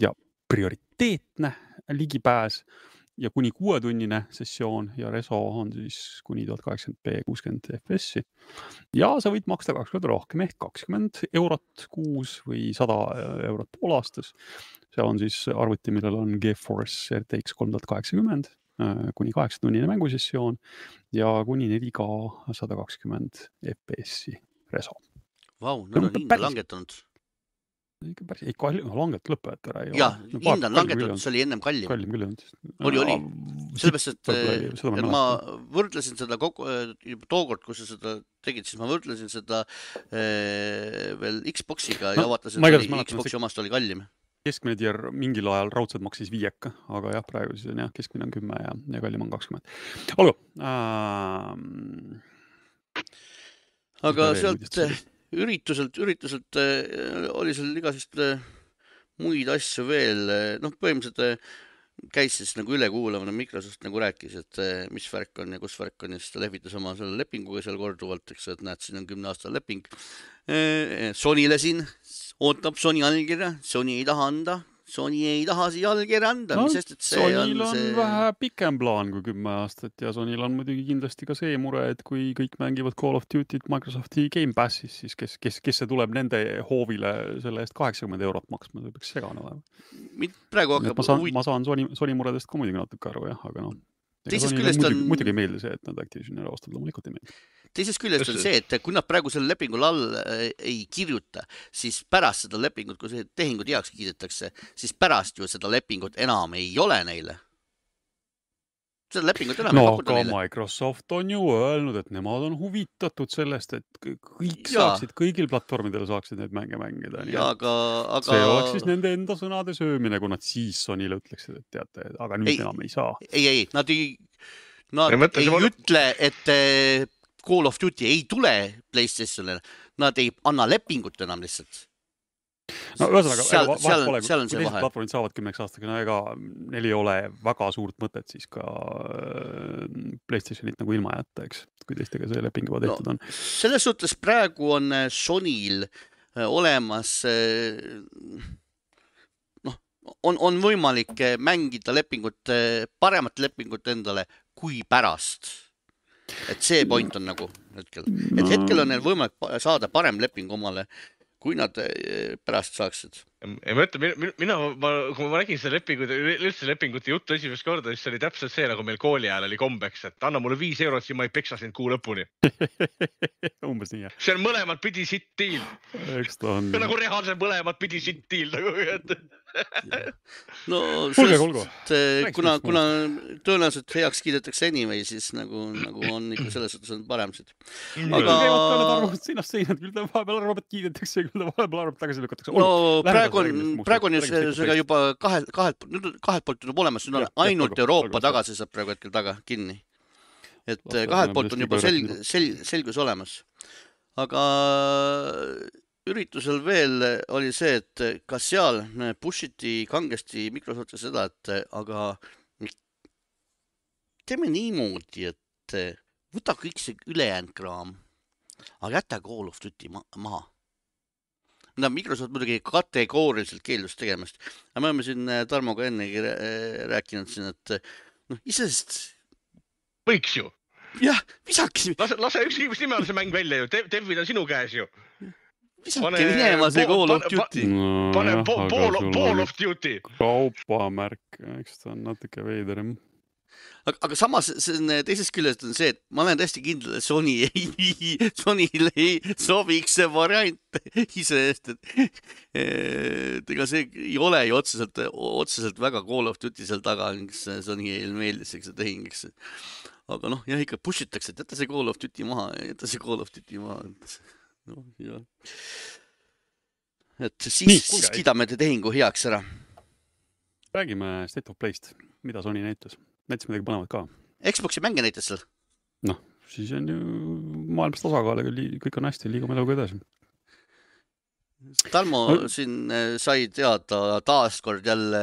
ja prioriteetne ligipääs ja kuni kuuetunnine sessioon ja reso on siis kuni tuhat kaheksakümmend B kuuskümmend FPS-i. ja sa võid maksta kaks korda rohkem ehk kakskümmend eurot kuus või sada eurot poolaastas. seal on siis arvuti, millel on Geforce RTX kolm tuhat kaheksakümmend Äh, kuni kaheksatunnine mängusessioon ja kuni 4K sada kakskümmend FPS-i reso. Vau, nad on hinda langetanud. Ikka päris, ei kallim, langet lõpetajat ära ei jah, hinda on langetatud, see oli ennem kallim. kallim küll olnud. oli, oli, sellepärast, et, et ma võrdlesin seda kogu, juba tookord, kui sa seda tegid, siis ma võrdlesin seda eh, veel Xbox'iga ja vaatasin, et Xbox'i omast oli kallim keskmine tier mingil ajal raudselt maksis viieka, aga jah, praegu siis on jah, keskmine on kümme ja, ja kallim on kakskümmend. olgu ähm,. aga sealt ürituselt, ürituselt äh, oli seal igasuguseid äh, muid asju veel, noh, põhimõtteliselt äh, käis siis nagu ülekuulamine, Microsoft nagu rääkis, et mis värk on ja kus värk on ja siis ta lehvitas oma selle lepinguga seal korduvalt, eks, et näed, siin on kümneaastane leping. Sonyle siin ootab Sony allkirja, Sony ei taha anda, Sony ei taha siia allkirja anda no,, sest et see Sonyl on, see... on vähe pikem plaan kui kümme aastat ja Sonyl on muidugi kindlasti ka see mure, et kui kõik mängivad Call of Duty't Microsofti Gamepassis, siis kes, kes, kes see tuleb nende hoovile selle eest kaheksakümmend eurot maksma, see peaks segane olema. praegu hakkab ma saan, ma saan Sony, Sony muredest ka muidugi natuke aru jah, aga noh teisest küljest on. muidugi ei meeldi see, et nad Activisionile ostavad, loomulikult ei meeldi. teisest küljest on see, et kui nad praegu sellele lepingule all äh, ei kirjuta, siis pärast seda lepingut, kui see tehingud heaks kiidetakse, siis pärast ju seda lepingut enam ei ole neile seda lepingut enam no, ei pakuta neile. Microsoft on ju öelnud, et nemad on huvitatud sellest, et kõik ja. saaksid, kõigil platvormidel saaksid neid mänge mängida. jaa, aga, aga. see oleks siis nende enda sõnade söömine, kui nad siis Sonyle ütleksid, et teate, aga nüüd ei, enam ei saa. ei, ei, nad ei, nad ei, ei ütle, et eh, Call of Duty ei tule Playstationile, nad ei anna lepingut enam lihtsalt no ühesõnaga, vahet pole, kui teised platvormid saavad kümneks aastaks, no ega neil ei ole väga suurt mõtet siis ka äh, Playstationit nagu ilma jätta, eks, kui teistega see leping juba tehtud no, on. selles suhtes praegu on äh, Sonyl äh, olemas noh, on, on võimalik mängida lepingut, paremat lepingut endale kui pärast. Et see point on nagu hetkel, et hetkel on neil võimalik saada parem leping omale kui nad eh, pärast saaksid. ei ma ütlen, mina, ma, kui ma nägin seda lepingut, üldse lepingute juttu esimest korda, siis see oli täpselt see, nagu meil kooli ajal oli kombeks, et anna mulle viis eurot, siis ma ei peksa sind kuu lõpuni umbes nii jah. see on mõlemat pidi sitt eks ta on. nagu reaalselt mõlemat pidi sitt diil nagu no kuulge, kuulge. kuna, kuna tõenäoliselt heaks kiidetakse anyway, siis nagu, nagu on ikka selles suhtes on parem siit. aga. arvamused seinast seina, küll ta vahepeal arvab, et kiidetakse ja küll ta vahepeal arvab, et tagasi lükatakse. no praegu on, praegu on ju see, juba kahelt, kahelt, nüüd kahelt poolt tuleb olemas, nüüd on ainult Euroopa tagasi saab praegu hetkel taga kinni. et kahelt poolt on juba selg-, sel-, selgus olemas. aga üritusel veel oli see, et ka seal push iti kangesti Microsofti seda, et aga teeme niimoodi, et võta kõik see ülejäänud kraam, aga jäta Call of Duty ma maha. no Microsoft muidugi kategooriliselt keeldus tegemast, aga me oleme siin Tarmoga ennegi rää- rääkinud siin, et noh, iseenesest võiks ju, jah, visake, lase, lase üks üks nime all see mäng välja ju, Devid on sinu käes ju. Visake pane- minema see Call of pane- Duty. pane po- Ball of, Duty. kaubamärk, eks ta on natuke veider jah. aga, aga samas see on teisest küljest on see, et ma olen täiesti kindel, et Sony ei, Sonyle ei sobiks see variant iseenesest, et et ega see ei ole ju otseselt, otseselt väga Call of Duty seal taga, kes Sonyl meeldis, eks see tehing, eks. aga noh, jah, ikka push itakse, et jäta see Call of Duty maha, jäta see Call of Duty maha, noh, jah. et siis siis kiidame te tehingu heaks ära. räägime State of Play'st, mida Sony näitas, näitas midagi põnevat ka. Xbox'i mänge näitas seal. siis on ju maailmas tasakaal, aga kõik on hästi, liigume eluga edasi. Tarmo No- siin äh, sai teada taaskord jälle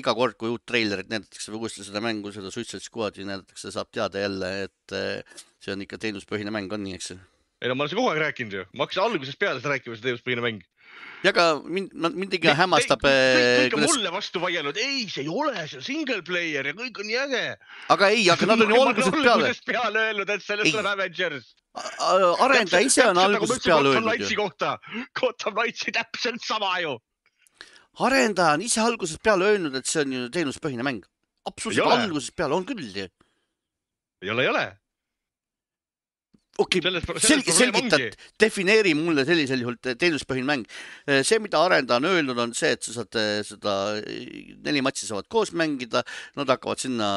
iga kord, kui uut treilerit näidatakse või uuesti seda mängu, seda Suicide Squad'i näidatakse, saab teada jälle, et äh, see on ikka teenuspõhine mäng, on nii, eks ju? Ei no ma olen seda kogu aeg rääkinud ju, ma hakkasin algusest peale seda rääkima, see teevuspõhine mäng. ja ka mind, mind ikka hämmastab, kõik, kõik on kuidas, mulle vastu vaielnud, ei, see ei ole, see on single player ja kõik on nii äge. aga ei, aga nad on ju algusest peale, peale öelnud, et sellest Ei. tuleb Avengers. arendaja ise on algusest peale öelnud ju. kohta, Gotham Knightsi täpselt sama ju. arendaja on ise algusest peale öelnud, et see on ju teenuspõhine mäng. Absoluutselt algusest peale on küll ju. ei ole, ei ole. Okei okay,, selles selgi, probleem selgita ongi., defineeri mulle sellisel juhul te- teenuspõhine mäng. see, mida arendaja on öelnud, on see, et sa saad eh, seda, neli matši saavad koos mängida, nad hakkavad sinna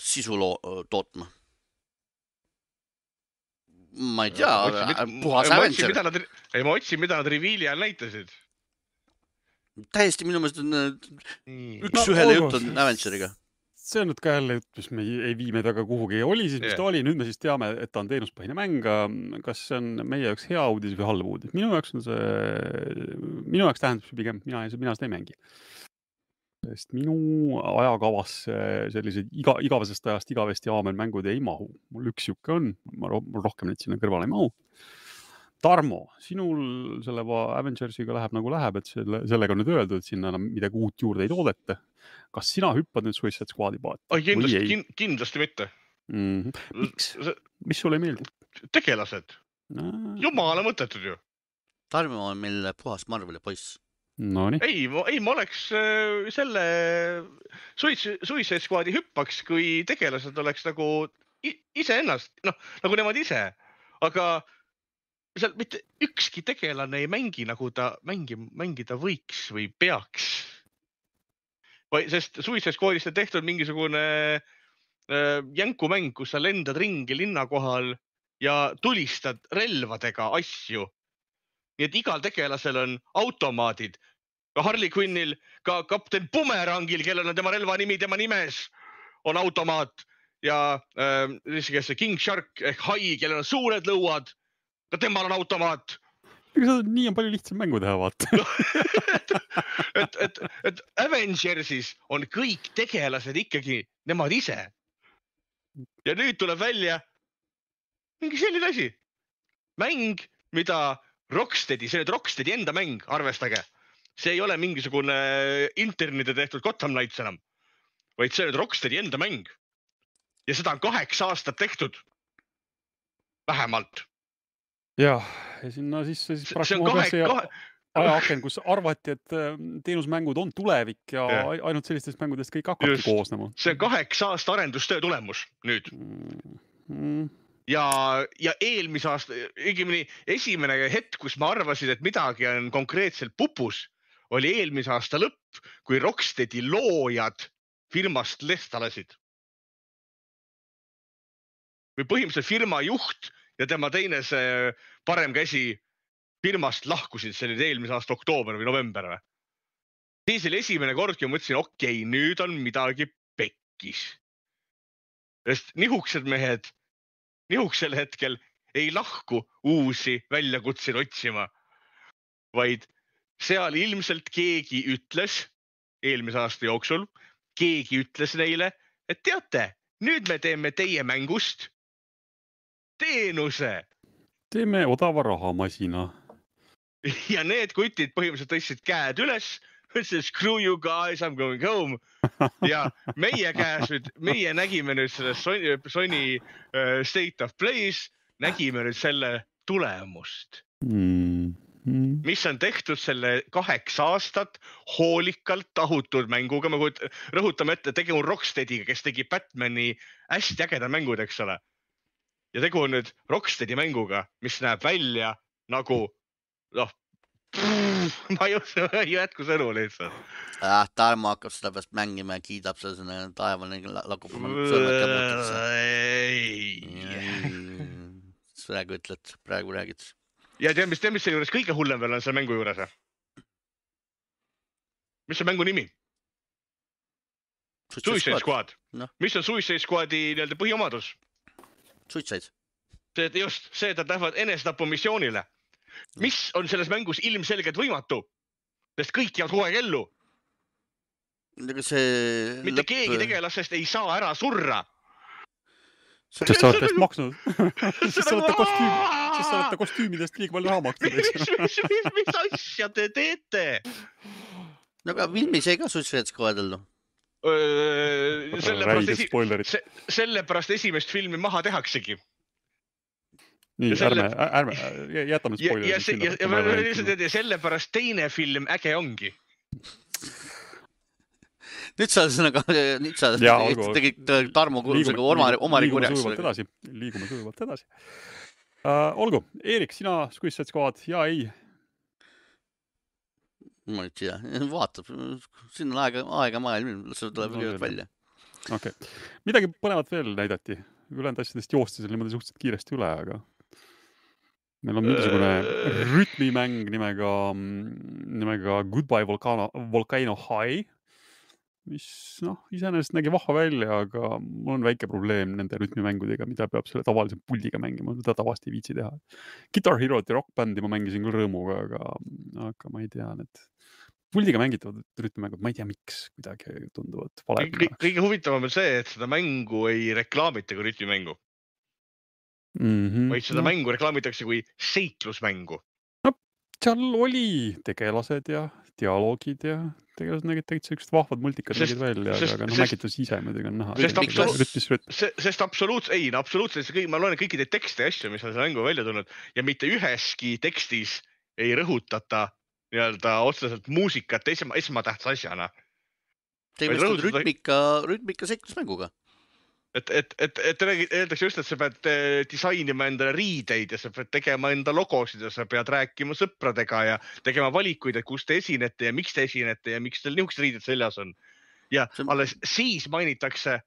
sisu loo- tootma. ma ei tea, puhas Avenger, ei ma otsin, mida nad reveal'i ajal näitasid. täiesti minu meelest on Üks... üks-ühele olgu. jutt on Avengeriga. See on nüüd ka jälle jutt, mis me ei, ei vii meid väga kuhugi. oli siis, mis Jah. ta oli, nüüd me siis teame, et ta on teenuspõhine mäng. kas see on meie jaoks hea uudis või halb uudis? minu jaoks on see, minu jaoks tähendab see pigem, mina, mina seda ei mängi. sest minu ajakavasse sellised iga, igavesest ajast igavesti aamen-mängud ei mahu. mul üks sihuke on, ma rohkem neid sinna kõrvale ei mahu. Tarmo, sinul selle Avengersiga läheb nagu läheb, et selle, sellega on nüüd öeldud, et sinna enam midagi uut juurde ei toodeta. Kas sina hüppad nüüd Suicide Squad'i paati kindlasti ei?, kindlasti mitte. mm? -hmm. miks, mis sulle ei meeldi? tegelased, jumala mõttetud ju. Tarmo on meil puhas Marveli poiss. Nonii, ei, ei, ma oleks äh, selle Suicide Suicide Squad'i hüppaks, kui tegelased oleks nagu iseennast, noh nagu nemad ise, aga seal mitte ükski tegelane ei mängi nagu ta mängi, mängida võiks või peaks. Sest Suicide Squad'ist on tehtud mingisugune äh, jänkumäng, kus sa lendad ringi linna kohal ja tulistad relvadega asju. nii et igal tegelasel on automaadid, ka Harley Quinnil, ka kapten Bumerangil, kellel on tema relva nimi tema nimes, on automaat ja äh, kes see King Shark ehk hai, kellel on suured lõuad, ka temal on automaat. Ega seda nii on palju lihtsam mängu teha, vaata. et, et, et Avengersis on kõik tegelased ikkagi nemad ise. ja nüüd tuleb välja mingi selline asi, mäng, mida Rocksteadi, see on Rocksteadi enda mäng, arvestage, see ei ole mingisugune internide tehtud Gotham Knights enam, vaid see on Rocksteadi enda mäng. ja seda on kaheksa aastat tehtud. vähemalt, jah, ja sinna sisse siis see on kahe, kahe, ajaaken, kus arvati, et äh, teenusmängud on tulevik ja, ai- ainult sellistest mängudest kõik hakkabki koosnema see on kaheksa aasta arendustöö tulemus nüüd mm.. Mm. ja, ja eelmise aasta, õigemini esimene hetk, kus ma arvasin, et midagi on konkreetselt pupus, oli eelmise aasta lõpp, kui Rocksteadi loojad firmast lesta lasid. või põhimõtteliselt firma juht ja tema teine see parem käsi firmast lahkusid, see oli eelmise aasta oktoober või november või? siis oli esimene kord, kui ma mõtlesin, okei okay,, nüüd on midagi pekkis. sest nihukesed mehed nihukesel hetkel ei lahku uusi väljakutseid otsima, vaid seal ilmselt keegi ütles eelmise aasta jooksul, keegi ütles neile, et teate, nüüd me teeme teie mängust teenuse teeme odava rahamasina. ja need kutid põhimõtteliselt tõstsid käed üles, ütlesid screw you guys, I m going home ja meie käes nüüd, meie nägime nüüd selles Sony, Sony uh, State of Play's, nägime nüüd selle tulemust, Mm. Mm. mis on tehtud selle kaheksa aastat hoolikalt tahutud mänguga, me kujut- rõhutame ette, tegu on Rocksteadiga, kes tegi Batman'i hästi ägedad mängud, eks ole. Ja tegu on nüüd Rocksteadi mänguga, mis näeb välja nagu noh, ma ei oska, ei jätku sõnu lihtsalt. ah,. Tarmo hakkab seda pärast mängima ja kiidab seda sinna taevani, lakub sõrmed käputasse. ei, praegu ütled, praegu räägid. ja tead, mis, tead, mis seejuures kõige hullem veel on selle mängu juures mis on mängu nimi? Suicide Squad Noh. mis on Suicide Squadi nii-öelda põhiomadus? Suicide. see, just see, et nad lähevad enesetapumissioonile, mis on selles mängus ilmselgelt võimatu, sest kõik jäävad kogu aeg ellu, ega see. mitte lõpp... keegi. tegelastest ei saa ära surra. sest sa oled täiesti maksnud. sest sa olete kostüümi, sest sa olete kostüümidest liiga palju raha maksnud, mis, mis, mis, mis asja te teete? no aga filmis jäi ka Suicide Squad ellu. Sellepärast esi-, spoilerid. sellepärast esimest filmi maha tehaksegi. nii ja, selle- ärme, ärme, jätame ja, ja ja, ja ja sellepärast teine film äge ongi. nüüd sa ühesõnaga, nüüd sa olgu. tegid Tarmo kuulmisega oma, oma kurjaks. edasi, liigume sujuvalt edasi uh,. olgu, Eerik, sina Suicide Squad ja ei. Ma ei tea, vaatab, siin on aega, aega maailm, see tuleb No välja. okei okay., midagi põnevat veel näidati, ülejäänud asjadest joostis seal niimoodi suhteliselt kiiresti üle, aga meil on mingisugune Äh. rütmimäng nimega, nimega Goodbye Volcano, Volcano High, mis noh, iseenesest nägi vahva välja, aga mul on väike probleem nende rütmimängudega, mida peab selle tavalise puldiga mängima, seda tavaliselt ei viitsi teha. Guitar Hero't ja Rock Bandi ma mängisin küll rõõmuga, aga, aga ma ei tea, need puldiga mängitavad rütmimängud, ma ei tea, miks kuidagi tunduvad valed kõige huvitavam on see, et seda mängu ei reklaamita kui rütmimängu, mm. -hmm. vaid seda no. mängu reklaamitakse kui seiklusmängu. seal oli tegelased ja dialoogid ja tegelased nägid tegelikult siuksed vahvad multikad nägid välja, aga noh, mängituse ise muidugi on näha. sest absoluut- sest absoluutselt, ei no absoluutselt, ma loen kõiki neid tekste ja asju, mis on selle mängu välja tulnud ja mitte üheski tekstis ei rõhutata nii-öelda otseselt muusikat esma, esmatähtsa asjana. tegemist on rütmika, rütmika seiklusmänguga. et, et, et, et öeldakse just, et sa pead eh, disainima endale riideid ja sa pead tegema enda logosid ja sa pead rääkima sõpradega ja tegema valikuid, et kus te esinete ja miks te esinete ja miks teil niisugused riided seljas on. ja on- alles siis mainitakse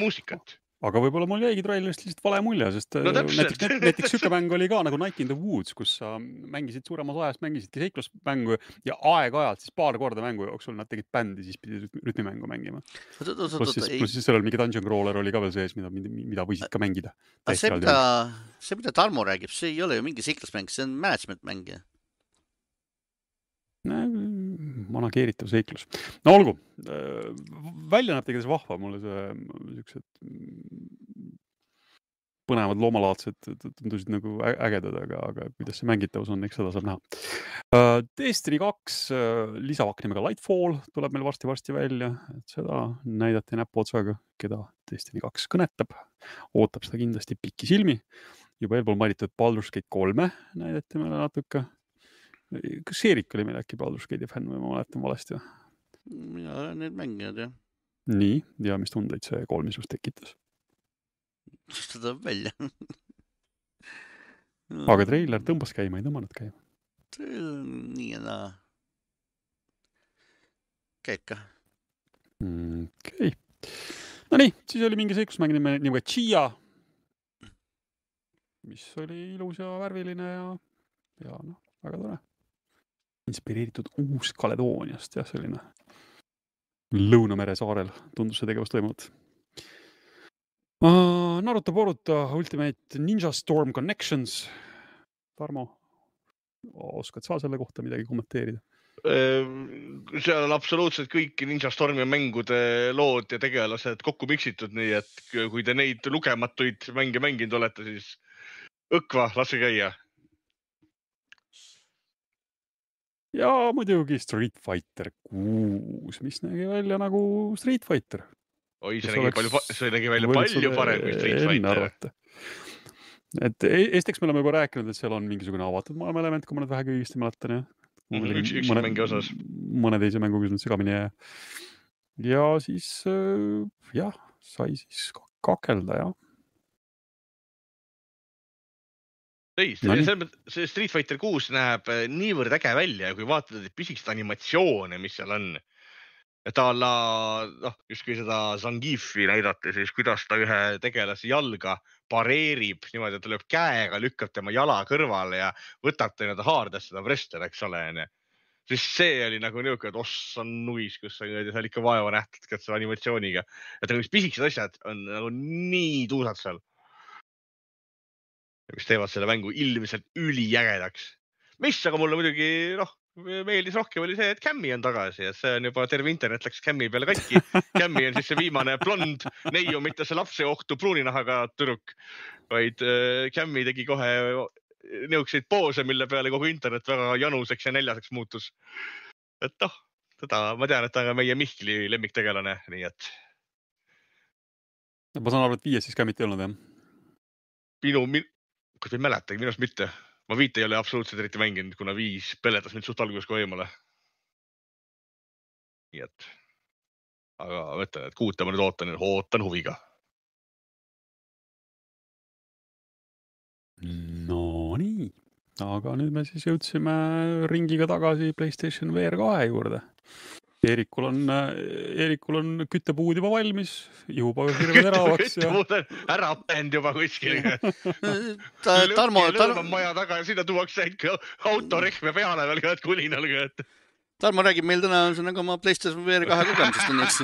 muusikat. Aga võib-olla mul jäigi treilerist lihtsalt vale mulje, sest No no, täpselt. näiteks, näiteks siuke mäng oli ka nagu Night in the Woods, kus sa mängisid suuremas ajast, mängisidki seiklusmängu ja aeg-ajalt siis paar korda mängu jooksul nad tegid bändi, siis pidid rütmi- rütmimängu mängima. pluss siis, pluss siis seal oli mingi dungeon crawler oli ka veel sees, mida, mida võisid ka mängida. see, mida, see, mida Tarmo räägib, see ei ole ju mingi seiklusmäng, see on management mäng ju. Manageeritav seiklus. no olgu, välja näeb tegelikult vahva, mulle see siuksed mm, põnevad loomalaadsed tundusid nagu ägedad, aga, aga kuidas see mängitavus on, eks seda saab näha. Destiny kaks äh, lisavak nimega Lightfall tuleb meil varsti-varsti välja, et seda näidati näpuotsaga, keda Destiny kaks kõnetab, ootab seda kindlasti pikisilmi. juba eelpool mainitud Baldur's Gate kolme näidati meile natuke kas Eerik oli meil äkki Baldur's Gate'i fänn või ma mäletan valesti või? mina olen neid mänginud jah, nii, ja mis tundeid see kolm sinust tekitas? ta tuleb välja. aga treiler tõmbas käima, ei tõmmanud käima. nii ja naa. käib kah. okei, Nonii, siis oli mingi seiklusmäng nime, nimega Chia, mis oli ilus ja värviline ja, ja noh, väga tore. Inspireeritud Uus-Kaledooniast jah, selline Lõunamere saarel tundus see tegevus toimuvat. Naruto Boruto Ultimate Ninja Storm Connections. Tarmo, oskad sa selle kohta midagi kommenteerida? Ehm, seal on absoluutselt kõik Ninja Stormi mängude lood ja tegelased kokku miksitud, nii et kui te neid lugematuid mänge mänginud olete, siis õkva, laske käia. Ja muidugi Street Fighter kuus, mis nägi välja nagu Street Fighter. oi, see nägi palju, see nägi välja palju parem kui Street Fighter. et e- esiteks me oleme juba rääkinud, et seal on mingisugune avatud maailma element, kui ma nüüd vähegi õigesti mäletan jah. Mhm, üks- üksi mängija osas. mõne teise mänguga nüüd segamini jää. ja siis äh, jah, sai siis ka- kakelda jah. ei, see Street Fighter kuus näeb äh, niivõrd äge välja ja kui vaatad neid pisikesi animatsioone, mis seal on. et a la noh, justkui seda Zangifi näidati, siis kuidas ta ühe tegelase jalga pareerib niimoodi, et ta lööb käega, lükkab tema jala kõrvale ja võtab ta nii-öelda haardes seda wrestler, eks ole, onju. siis see oli nagu niuke, et ossan nuis, kus sa niimoodi seal ikka vaeva nähtad ka selle animatsiooniga. et nagu pisikesed asjad on nagu nii tuusad seal. Mis teevad selle mängu ilmselt üliägedaks. mis aga mulle muidugi noh, meeldis rohkem, oli see, et Cam'i on tagasi, et see on juba terve internet läks Cam'i peale katki. Cam'i on siis see viimane blond neiu, mitte see lapseohtu pruuninahaga tüdruk, vaid äh, Cam'i tegi kohe niisuguseid poose, mille peale kogu internet väga januseks ja näljaseks muutus. et noh, teda ma tean, et ta on ka meie Mihkli lemmiktegelane, nii et ma saan aru, et viies siis Cam'it ei olnud jah? minu min..., kas ma ei mäletagi, minu arust mitte. ma viite ei ole absoluutselt eriti mänginud, kuna viis peletas mind suht alguses kohe eemale. nii et, aga ma ütlen, et kuute ma nüüd ootan, ootan huviga. Nonii, aga nüüd me siis jõudsime ringiga tagasi Playstation VR kahe juurde. Eerikul on, Eerikul on küttepuud juba valmis, juba hirmu teravaks ja ära pänd juba kuskil. ta, Tarmo, Tarmo, maja taga ja sinna tuuakse ikka autorehve peale veel ka, et kulinal. Tarmo räägib meil täna ühesõnaga oma PlayStation VR kahe kogemusest õnneks.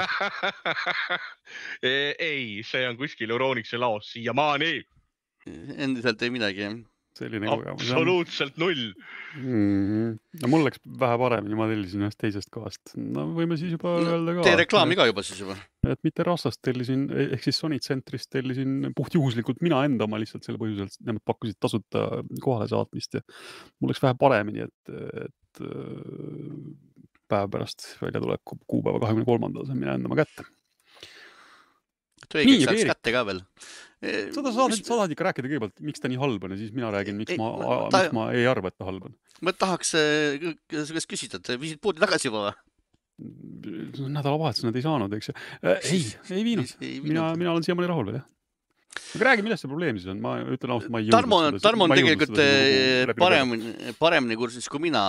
ei, see on kuskil Euronixi laos siiamaani, endiselt ei midagi jah. Selline kogemus absoluutselt null. Mhm. no mul läks vähe paremini, ma tellisin ühest teisest kohast. no võime siis juba No, öelda ka. tee reklaami ka juba siis juba. et mitte Rassast tellisin, ehk siis Sony tsentrist tellisin puhtjuhuslikult mina enda oma lihtsalt selle põhjusel, et nemad pakkusid tasuta kohale saatmist ja mul läks vähe paremini, et, et äh, päev pärast välja tuleb kuupäeva kahekümne kolmandal saan mina enda oma kätte. et õigeks ajaks kätte ka veel. Sa tahad, sa tahad ikka rääkida kõigepealt, miks ta nii halb on ja siis mina räägin, miks Ei, ma ma-, ta- miks ma ei arva, et ta halb on. ma tahaks äh, su käest küsida, et viisid poodi tagasi juba või? nädalavahetusel nad ei saanud, eks ju. ei, ei viinud. Mina, mina olen siiamaani rahul veel jah. Aga räägi, milles see probleem siis on, ma ütlen ausalt, ma ei Tarmo Tarmo on tegelikult seda äh, lugeda. paremini, kursis kui mina.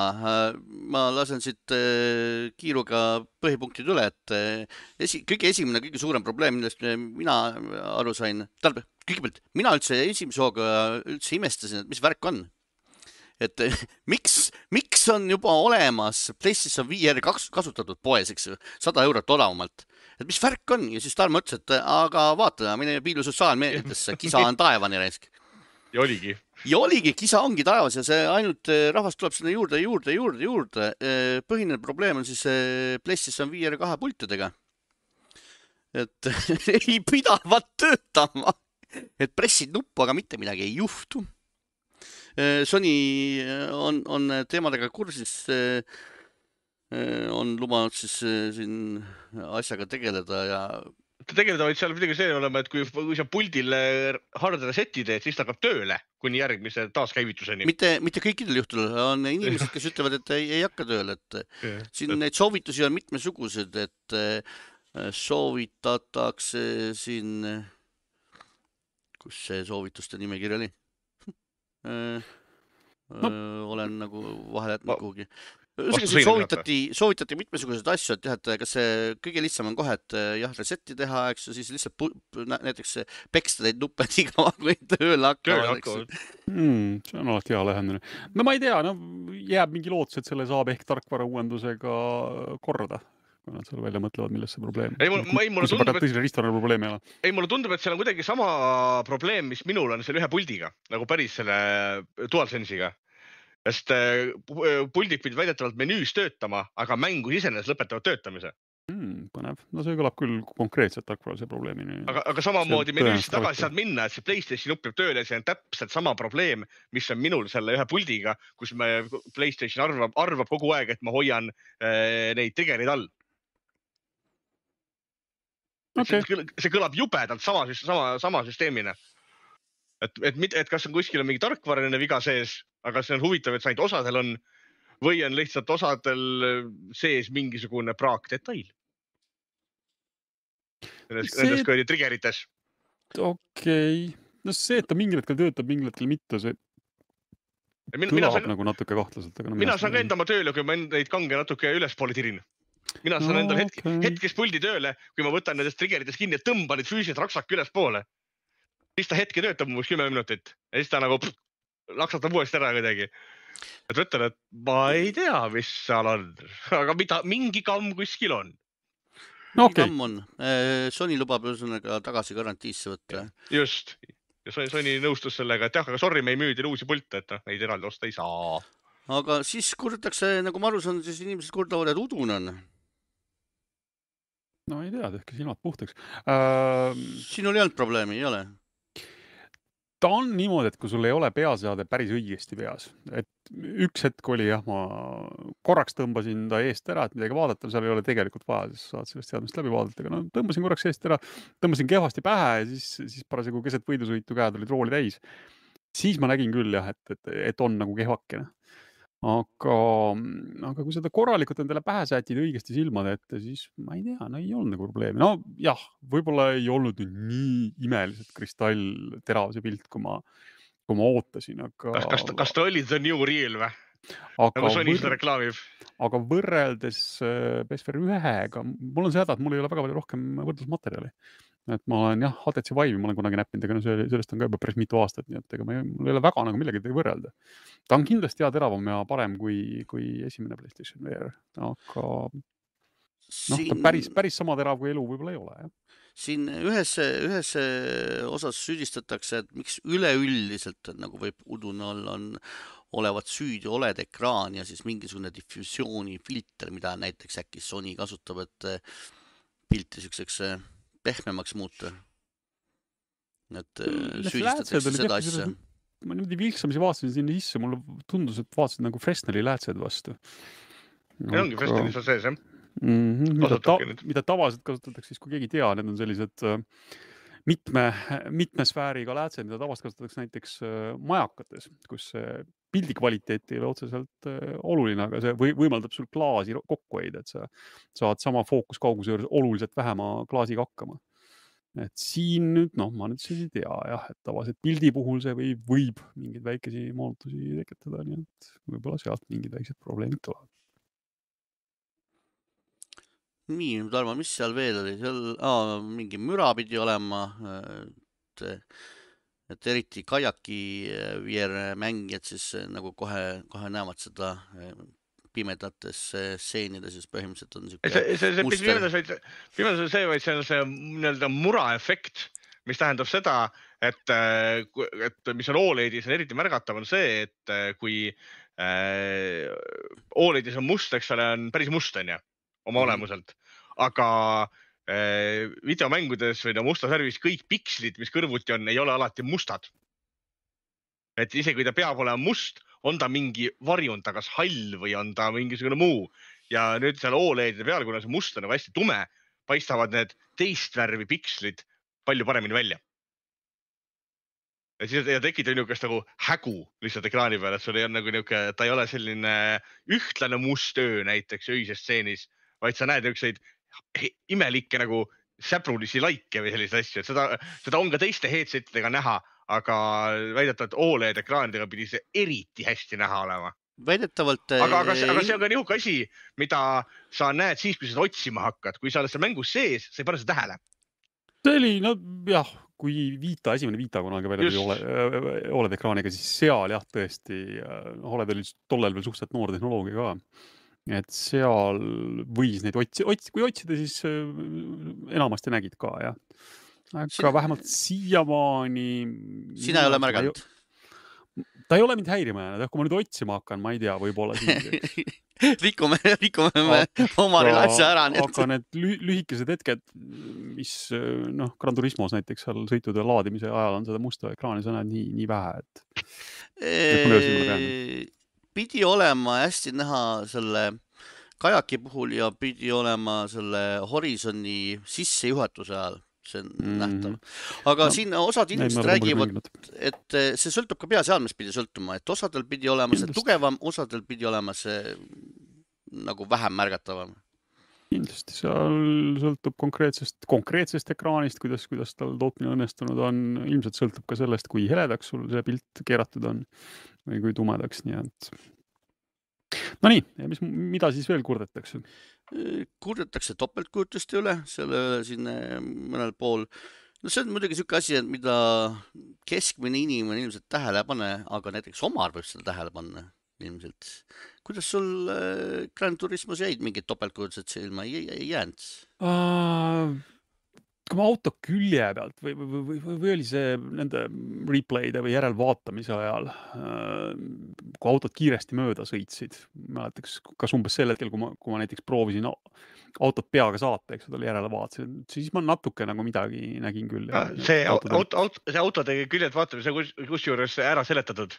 ma lasen siit äh, kiiruga põhipunktid üle, et äh, esi, kõige esimene, kõige suurem probleem, millest äh, mina aru sain, tähendab, kõigepealt mina üldse esimese hooga üldse imestasin, et mis värk on. et äh, miks, miks on juba olemas PlayStation VR kaks kasutatud poes, eks ju, sada eurot odavamalt et mis värk on ja siis Tarmo ütles, et aga vaata, mine piilu sotsiaalmeediatesse, kisa on taevani raisk. ja oligi. ja oligi, kisa ongi taevas ja see ainult eh, rahvast tuleb sinna juurde, juurde, juurde, juurde. põhiline probleem on siis eh, PlayStation VR kahe pultidega. et ei pidavat töötama, et pressid nuppu, aga mitte midagi ei juhtu. Sony eh, on, on teemadega kursis. On lubanud siis eh, siin asjaga tegeleda ja tegeleda vaid seal midagi see olema, et kui, kui sa puldile hard reset'i teed, siis ta hakkab tööle kuni järgmise taaskäivituseni. mitte, mitte kõikidel juhtudel on inimesed, kes ütlevad, et ei, ei hakka tööle, et siin neid soovitusi on mitmesugused, et soovitatakse siin, kus see soovituste nimekiri oli? No. olen nagu vahele jätnud kuhugi. Ühesõnaga siin soovitati, soovitati mitmesuguseid asju, et jah, et kas see kõige lihtsam on kohe, et eh, jah, reset'i teha, eks ju, siis lihtsalt näiteks peksta neid nuppe nii kaua, kui tööle hakkavad, eks ju. mm,. see on alati hea lähenemine. no ma ei tea, no jääb mingi lootus, et selle saab ehk tarkvarauuendusega korda, kui nad seal välja mõtlevad, milles see probleem. Ei, mul- ma- ei, mulle tundub, et- tõsine riistvara probleem ei ole. ei, mulle tundub, et seal on kuidagi sama probleem, mis minul on selle ühe puldiga nagu päris selle DualSense'iga. Sest äh, äh, puldid pidid väidetavalt menüüs töötama, aga mängus iseenesest lõpetavad töötamise. mm,. põnev, no see kõlab küll konkreetselt tarkvaralise probleemini. aga, aga samamoodi menüüsse tagasi saad minna, et see Playstationi nupp jääb tööle see on täpselt sama probleem, mis on minul selle ühe puldiga, kus me Playstation arvab, arvab kogu aeg, et ma hoian äh, neid trigger'id all kõl- see kõlab jubedalt sama, sama, sama süsteemina. et, et, et kas on kuskil on mingi tarkvaraline viga sees, aga see on huvitav, et ainult osadel on või on lihtsalt osadel sees mingisugune praakdetail. Nendes See- nendes kuradi trigger ites. okei. no see, et ta mingil hetkel töötab, mingil hetkel mitte, see mina, mina kõlab saan, nagu natuke kahtlaselt, aga no mina saan ka enda oma tööle, kui ma neid kange natuke ülespoole tirin. mina saan No, endal hetk, okei. hetkes puldi tööle, kui ma võtan nendest triggeritest kinni ja tõmban neid füüsiliselt raksake ülespoole. Siis ta hetke töötab umbes kümme minutit ja siis ta nagu pff, laksatab uuesti ära kuidagi. et ma ütlen, et ma ei tea, mis seal on, aga mida, mingi kamm kuskil on. no okei okay., kamm on. Sony lubab ühesõnaga tagasi garantiisse võtta. just. ja Sony- nõustus sellega, et jah, aga sorry, me ei müü teile uusi pilte, et noh, neid eraldi osta ei saa. aga siis kurdetakse, nagu ma aru saan, siis inimesed kurdavad, et udune on. no ei tea, tehke silmad puhtaks uh,. sinul ei olnud probleemi, ei ole? Ta on niimoodi, et kui sul ei ole peaseade päris õigesti peas, et üks hetk oli jah, ma korraks tõmbasin ta eest ära, et midagi vaadata, seal ei ole tegelikult vaja, siis saad sellest seadmest läbi vaadata, aga no tõmbasin korraks eest ära, tõmbasin kehvasti pähe ja siis, siis parasjagu keset võidusõitu käed olid rooli täis. siis ma nägin küll jah, et, et, et on nagu kehvakene. aga, aga kui seda korralikult endale pähe sätid õigesti silmade ette, siis ma ei tea, no ei olnud nagu probleemi. no jah, võib-olla ei olnud nüüd nii imeliselt kristallterav see pilt, kui ma, kui ma ootasin, aga. kas, kas, kas ta oli the new real või? aga, nagu Sony seda reklaamib. aga võrreldes äh, PSVR ühega, mul on see häda, et mul ei ole väga palju rohkem võrdlusmaterjali. Et ma olen jah, HTC Vive'i ma olen kunagi näppinud, aga no see, sellest on ka juba päris mitu aastat, nii et ega ma ei, mul ei ole väga nagu millegagi võrrelda. ta on kindlasti ja teravam ja parem kui, kui esimene Playstation VR, aga noh, ta päris, päris sama terav kui elu võib-olla ei ole jah. siin ühes, ühes osas süüdistatakse, et miks üleüldiselt nagu võib udune olla, on olevat süüdi oled ekraan ja siis mingisugune difusioonifilter, mida näiteks äkki Sony kasutab, et eh, pilti siukseks eh, pehmemaks muuta. et Need süüdistatakse seda asja ma niimoodi vilksamisi vaatasin sinna sisse, mulle tundus, et vaatasin nagu Fresneli läätsed vastu. Need ongi Festivalis on sees jah. mm. -hmm, mida, ta, mida tavaliselt kasutatakse siis, kui keegi ei tea, need on sellised äh, mitme, mitme sfääriga läätsed, mida tavaliselt kasutatakse näiteks äh, majakates, kus see pildi kvaliteet ei ole otseselt äh, oluline, aga see või, võimaldab sul klaasi kokku hoida, et sa saad sama fookuskauguse juures oluliselt vähema klaasiga hakkama. et siin nüüd noh, ma nüüd siis ei tea jah, et tavaliselt pildi puhul see võib, võib mingeid väikesi moonutusi tekitada, nii et võib-olla sealt mingid väiksed probleemid tulevad. nii, Tarmo, mis seal veel oli, seal aa, mingi müra pidi olema, et, et eriti kaiaki eh, VR mängijad siis eh, nagu kohe, kohe näevad seda eh, pimedates stseenides, siis põhimõtteliselt on siuke see, see, see pimedas, vaid, pimedas on see, vaid see on see nii-öelda muraefekt, mis tähendab seda, et, et mis on Oledis on eriti märgatav, on see, et äh, kui äh, Oledis on must, eks ole, on päris must, onju, oma Mhm. olemuselt, aga äh, videomängudes või no mustas värvis kõik pikslid, mis kõrvuti on, ei ole alati mustad. et isegi kui ta peab olema must, on ta mingi varjund, ta kas hall või on ta mingisugune muu ja nüüd seal Oledide peal, kuna see must on nagu hästi tume, paistavad need teist värvi pikslid palju paremini välja. ja siis ja tekitab niisugust nagu hägu lihtsalt ekraani peal, et sul ei ole nagu niisugune, ta ei ole selline ühtlane must öö näiteks öises stseenis, vaid sa näed niisuguseid imelikke nagu säbrulisi laike või selliseid asju, et seda, seda on ka teiste headset'idega näha, aga väidetavalt Oled ekraanidega pidi see eriti hästi näha olema. väidetavalt aga, aga, eh, aga see on ka niisugune asi, mida sa näed siis, kui sa seda otsima hakkad, kui sa oled seal mängus sees, sa ei pane seda tähele. see oli no jah, kui Vita, esimene Vita kunagi välja tuli. Ole, Oled ekraaniga, siis seal jah, tõesti, Oled oli tollal veel suhteliselt noor tehnoloogia ka. Et seal võis neid otsi-, ots-, kui otsida, siis äh, enamasti nägid ka jah. aga Sina- vähemalt siiamaani. sina ei ole märganud? ta ei ole mind häirima jäänud, jah, kui ma nüüd otsima hakkan, ma ei tea, võib-olla siis. rikume, rikume me Omarile asja ära, aga need lühi- lühikesed hetked, mis noh, Gran Turismos näiteks seal sõitude laadimise ajal on seda musta ekraani, sa näed nii, nii vähe, et pidi olema hästi näha selle kajaki puhul ja pidi olema selle Horizoni sissejuhatuse ajal, see on mm. -hmm. nähtav. aga No, siin osad inimesed räägivad, et see sõltub ka peaseadmest pidi sõltuma, et osadel pidi olema see Kindlasti. tugevam, osadel pidi olema see nagu vähem märgatavam. kindlasti seal sõltub konkreetsest, konkreetsest ekraanist, kuidas, kuidas tal tootmine õnnestunud on, ilmselt sõltub ka sellest, kui heledaks sul see pilt keeratud on või kui tumedaks, nii et. Nonii, mis, mida siis veel kurdetakse? kurdetakse topeltkujutuste üle, selle üle siin mõnel pool. no see on muidugi niisugune asi, et mida keskmine inimene ilmselt tähele ei pane, aga näiteks Omar võib seda tähele panna ilmselt. kuidas sul äh, Grand Turismos jäid mingid topeltkujutused silma, ei, ei, ei jäänud? Kui ma auto külje pealt või, või, või, või, oli see nende replay'de või järelvaatamise ajal, kui autod kiiresti mööda sõitsid, mäletaks, kas umbes sel hetkel, kui ma, kui ma näiteks proovisin au- autot peaga saata, eks ole, järele vaatasin, siis ma natuke nagu midagi nägin küll. see auto, auto, see autode küljed vaatamise kus- kusjuures ära seletatud,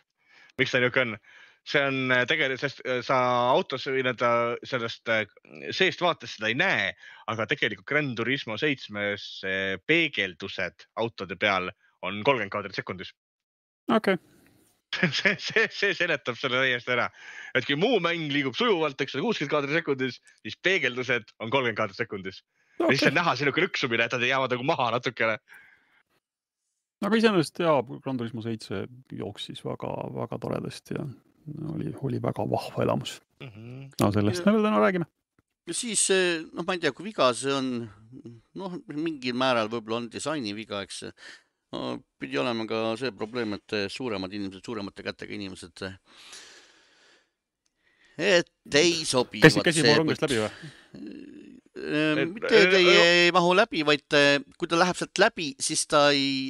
miks ta niisugune on see on äh, tegelikult, sest äh, sa autos nii-öelda sellest äh, seest vaates seda ei näe, aga tegelikult Gran Turismo seitsmes peegeldused autode peal on kolmkümmend kaadrit sekundis. okei, see, see, see seletab selle täiesti ära, et kui muu mäng liigub sujuvalt, eks ole, kuuskümmend kaadrit sekundis, siis peegeldused on kolmkümmend kaadrit sekundis ja siis on näha selline lüksumine, et nad jäävad nagu maha natukene. aga iseenesest jaa, Gran Turismo seitse jooksis väga-väga toredasti ja oli, oli väga vahva elamus. no sellest me veel täna räägime. ja siis noh, ma ei tea, kui viga see on, noh, mingil määral võib-olla on disaini viga, eks no,. pidi olema ka see probleem, et suuremad inimesed, suuremate kätega inimesed, et ei sobi. käsi, käsi mu rongist läbi või? mitte ei, ei, ei mahu läbi, vaid eh, kui ta läheb sealt läbi, siis ta ei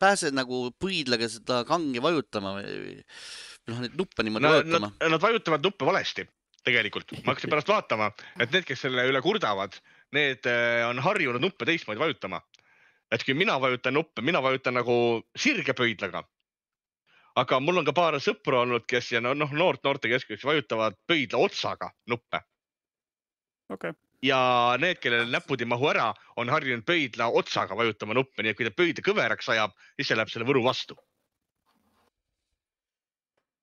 pääse nagu põidlaga seda kangi vajutama või või noh, neid nuppe niimoodi Nad, vajutama nad, nad vajutavad nuppe valesti tegelikult, ma hakkasin pärast vaatama, et need, kes selle üle kurdavad, need äh, on harjunud nuppe teistmoodi vajutama. et kui mina vajutan nuppe, mina vajutan nagu sirge pöidlaga. aga mul on ka paar sõpru olnud, kes ja noh, noort noortekeskuseks vajutavad pöidla otsaga nuppe okei okay., ja need, kellel näpud ei mahu ära, on harjunud pöidla otsaga vajutama nuppe, nii et kui ta pöidla kõveraks ajab, siis see läheb selle võru vastu.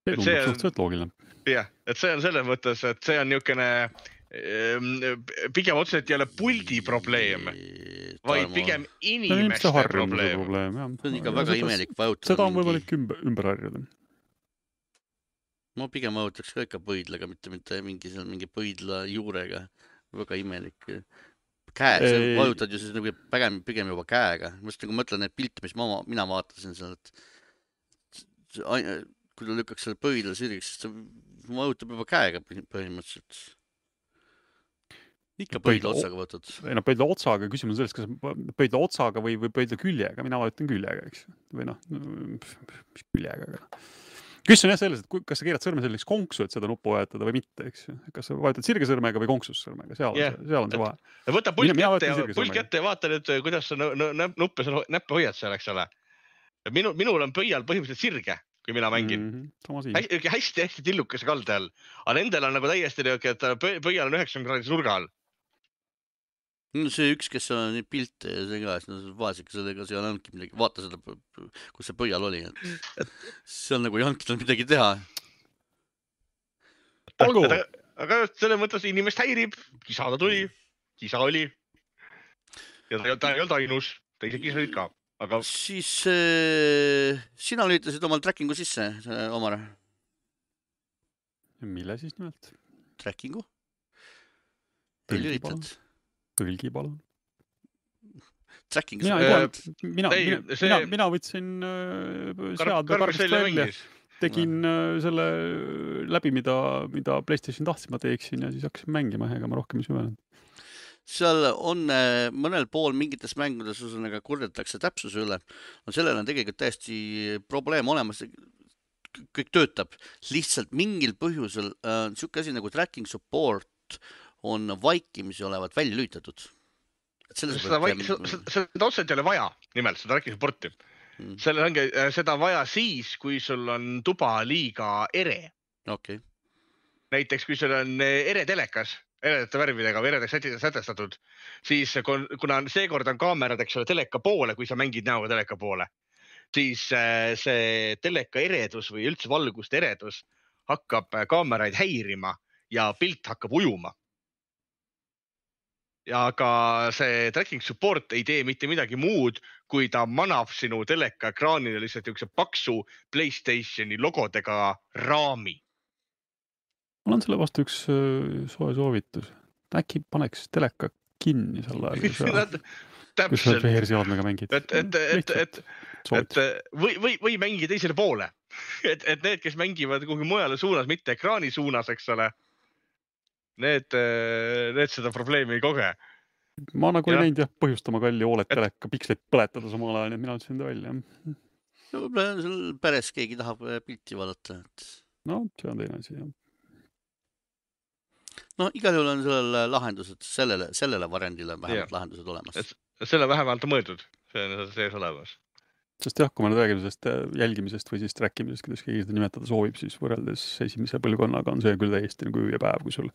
See Et tundub see on- suhteliselt loogiline. jah, et see on selles mõttes, et see on niisugune pigem otseselt ei ole puldi probleem, vaid pigem inimeste harjumuse probleem. probleem, see on ikka väga imelik vajutada. seda on võimalik ümber, ümber harjuda. ma pigem vajutaks ka ikka põidlaga, mitte, mitte mingi seal mingi põidla juurega. väga imelik. käe, sa vajutad ju siis nagu pigem, pigem juba käega. ma just nagu mõtlen neid pilte, mis ma, mina vaatasin seal, et kui ta lükkaks selle pöidla sirgeks, siis ta vajutab juba käega põhi- põhimõtteliselt. ikka Pöidla otsaga võtad. ei noh, pöidla otsaga, küsimus on selles, kas pöidla otsaga või, või pöidla küljega, mina vajutan küljega, eks või noh, mis küljega, aga noh. küsimus on jah selles, et kui, kas sa keerad sõrme selliseks konksu, et seda nuppu vajutada või mitte, eks ju. kas sa vajutad sirge sõrmega või konksus sõrmega, seal see, seal on see vahe. võta pulk kätte vaatan ja pulk kätte ja vaata nüüd, kuidas sa nuppe näppe hoiad seal, eks ole. minu, minul on pöial põhimõtteliselt sirge, kui mina mängin mm. -hmm. sama siin. -hmm. hästi-hästi tillukese kalde all, aga nendel on nagu täiesti niuke, et pö- pöial on üheksakümne kraadise nurga all. no see üks, kes seal on neid pilte ja see ka, siis no vaeseke sellega seal ongi midagi, vaata seda, kus see pöial oli, et seal nagu ei olnudki tal midagi teha. olgu, aga selles mõttes inimest häirib, kisa ta tuli, kisa oli. ja ta, ta ei olnud ainus, teised kisad olid ka, aga siis äh, sina lülitasid omal tracking'u sisse, Omar, mille siis nimelt? tracking'u? Tõlgi lülitad? tõlgi palun. Tracking'u mina Äh, ei pannud, mina, ei, mina, see- mina, mina võtsin äh, seadme Selle välja, tegin äh, selle läbi, mida, mida Playstation tahtis, ma teeksin ja siis hakkasin mängima, ega ma rohkem ei süvenenud. Seal on äh, mõnel pool mingites mängudes ühesõnaga kurdetakse täpsuse üle. no sellel on tegelikult täiesti probleem olemas. kõik töötab, lihtsalt mingil põhjusel äh, niisugune asi nagu tracking support on vaikimisi olevat välja lülitatud. seda seda otseselt ei ole vaja, nimelt seda tracking support'i mm.. sellel ongi äh, seda vaja siis, kui sul on tuba liiga ere. okei okay. näiteks kui sul on äh, ere telekas, eredate värvidega või eredaks sätestatud, siis kuna seekord on kaamerad, eks ole, teleka poole, kui sa mängid näoga teleka poole, siis äh, see teleka eredus või üldse valguste eredus hakkab äh, kaameraid häirima ja pilt hakkab ujuma. ja ka see tracking support ei tee mitte midagi muud, kui ta manab sinu teleka ekraanile lihtsalt niisuguse paksu Playstationi logodega raami. Mul on selle vastu üks äh, soe soovitus, äkki paneks teleka kinni sel ajal, kui sa, kui sa VR-seadmega mängid. et, et, et, et et või, või, või mängida teisele poole. et, et need, kes mängivad kuhugi mujale suunas, mitte ekraani suunas, eks ole. Need, äh, need seda probleemi ei koge. ma nagu ja. ei näinud jah põhjust oma kalli Oled teleka piksleid põletada samal ajal, nii et mina ütlesin ta välja. no võib-olla sul peres keegi tahab äh, pilti vaadata, et. no see on teine asi jah no igal juhul on sellel lahendused, sellele, sellele variandile vähemalt ja. lahendused olemas. selle vähemalt on mõeldud, see on sees olemas sest jah, kui me nüüd räägime sellest äh, jälgimisest või siis track imisest, kuidas keegi seda nimetada soovib, siis võrreldes esimese põlvkonnaga on see küll täiesti nagu öö ja päev, kui sul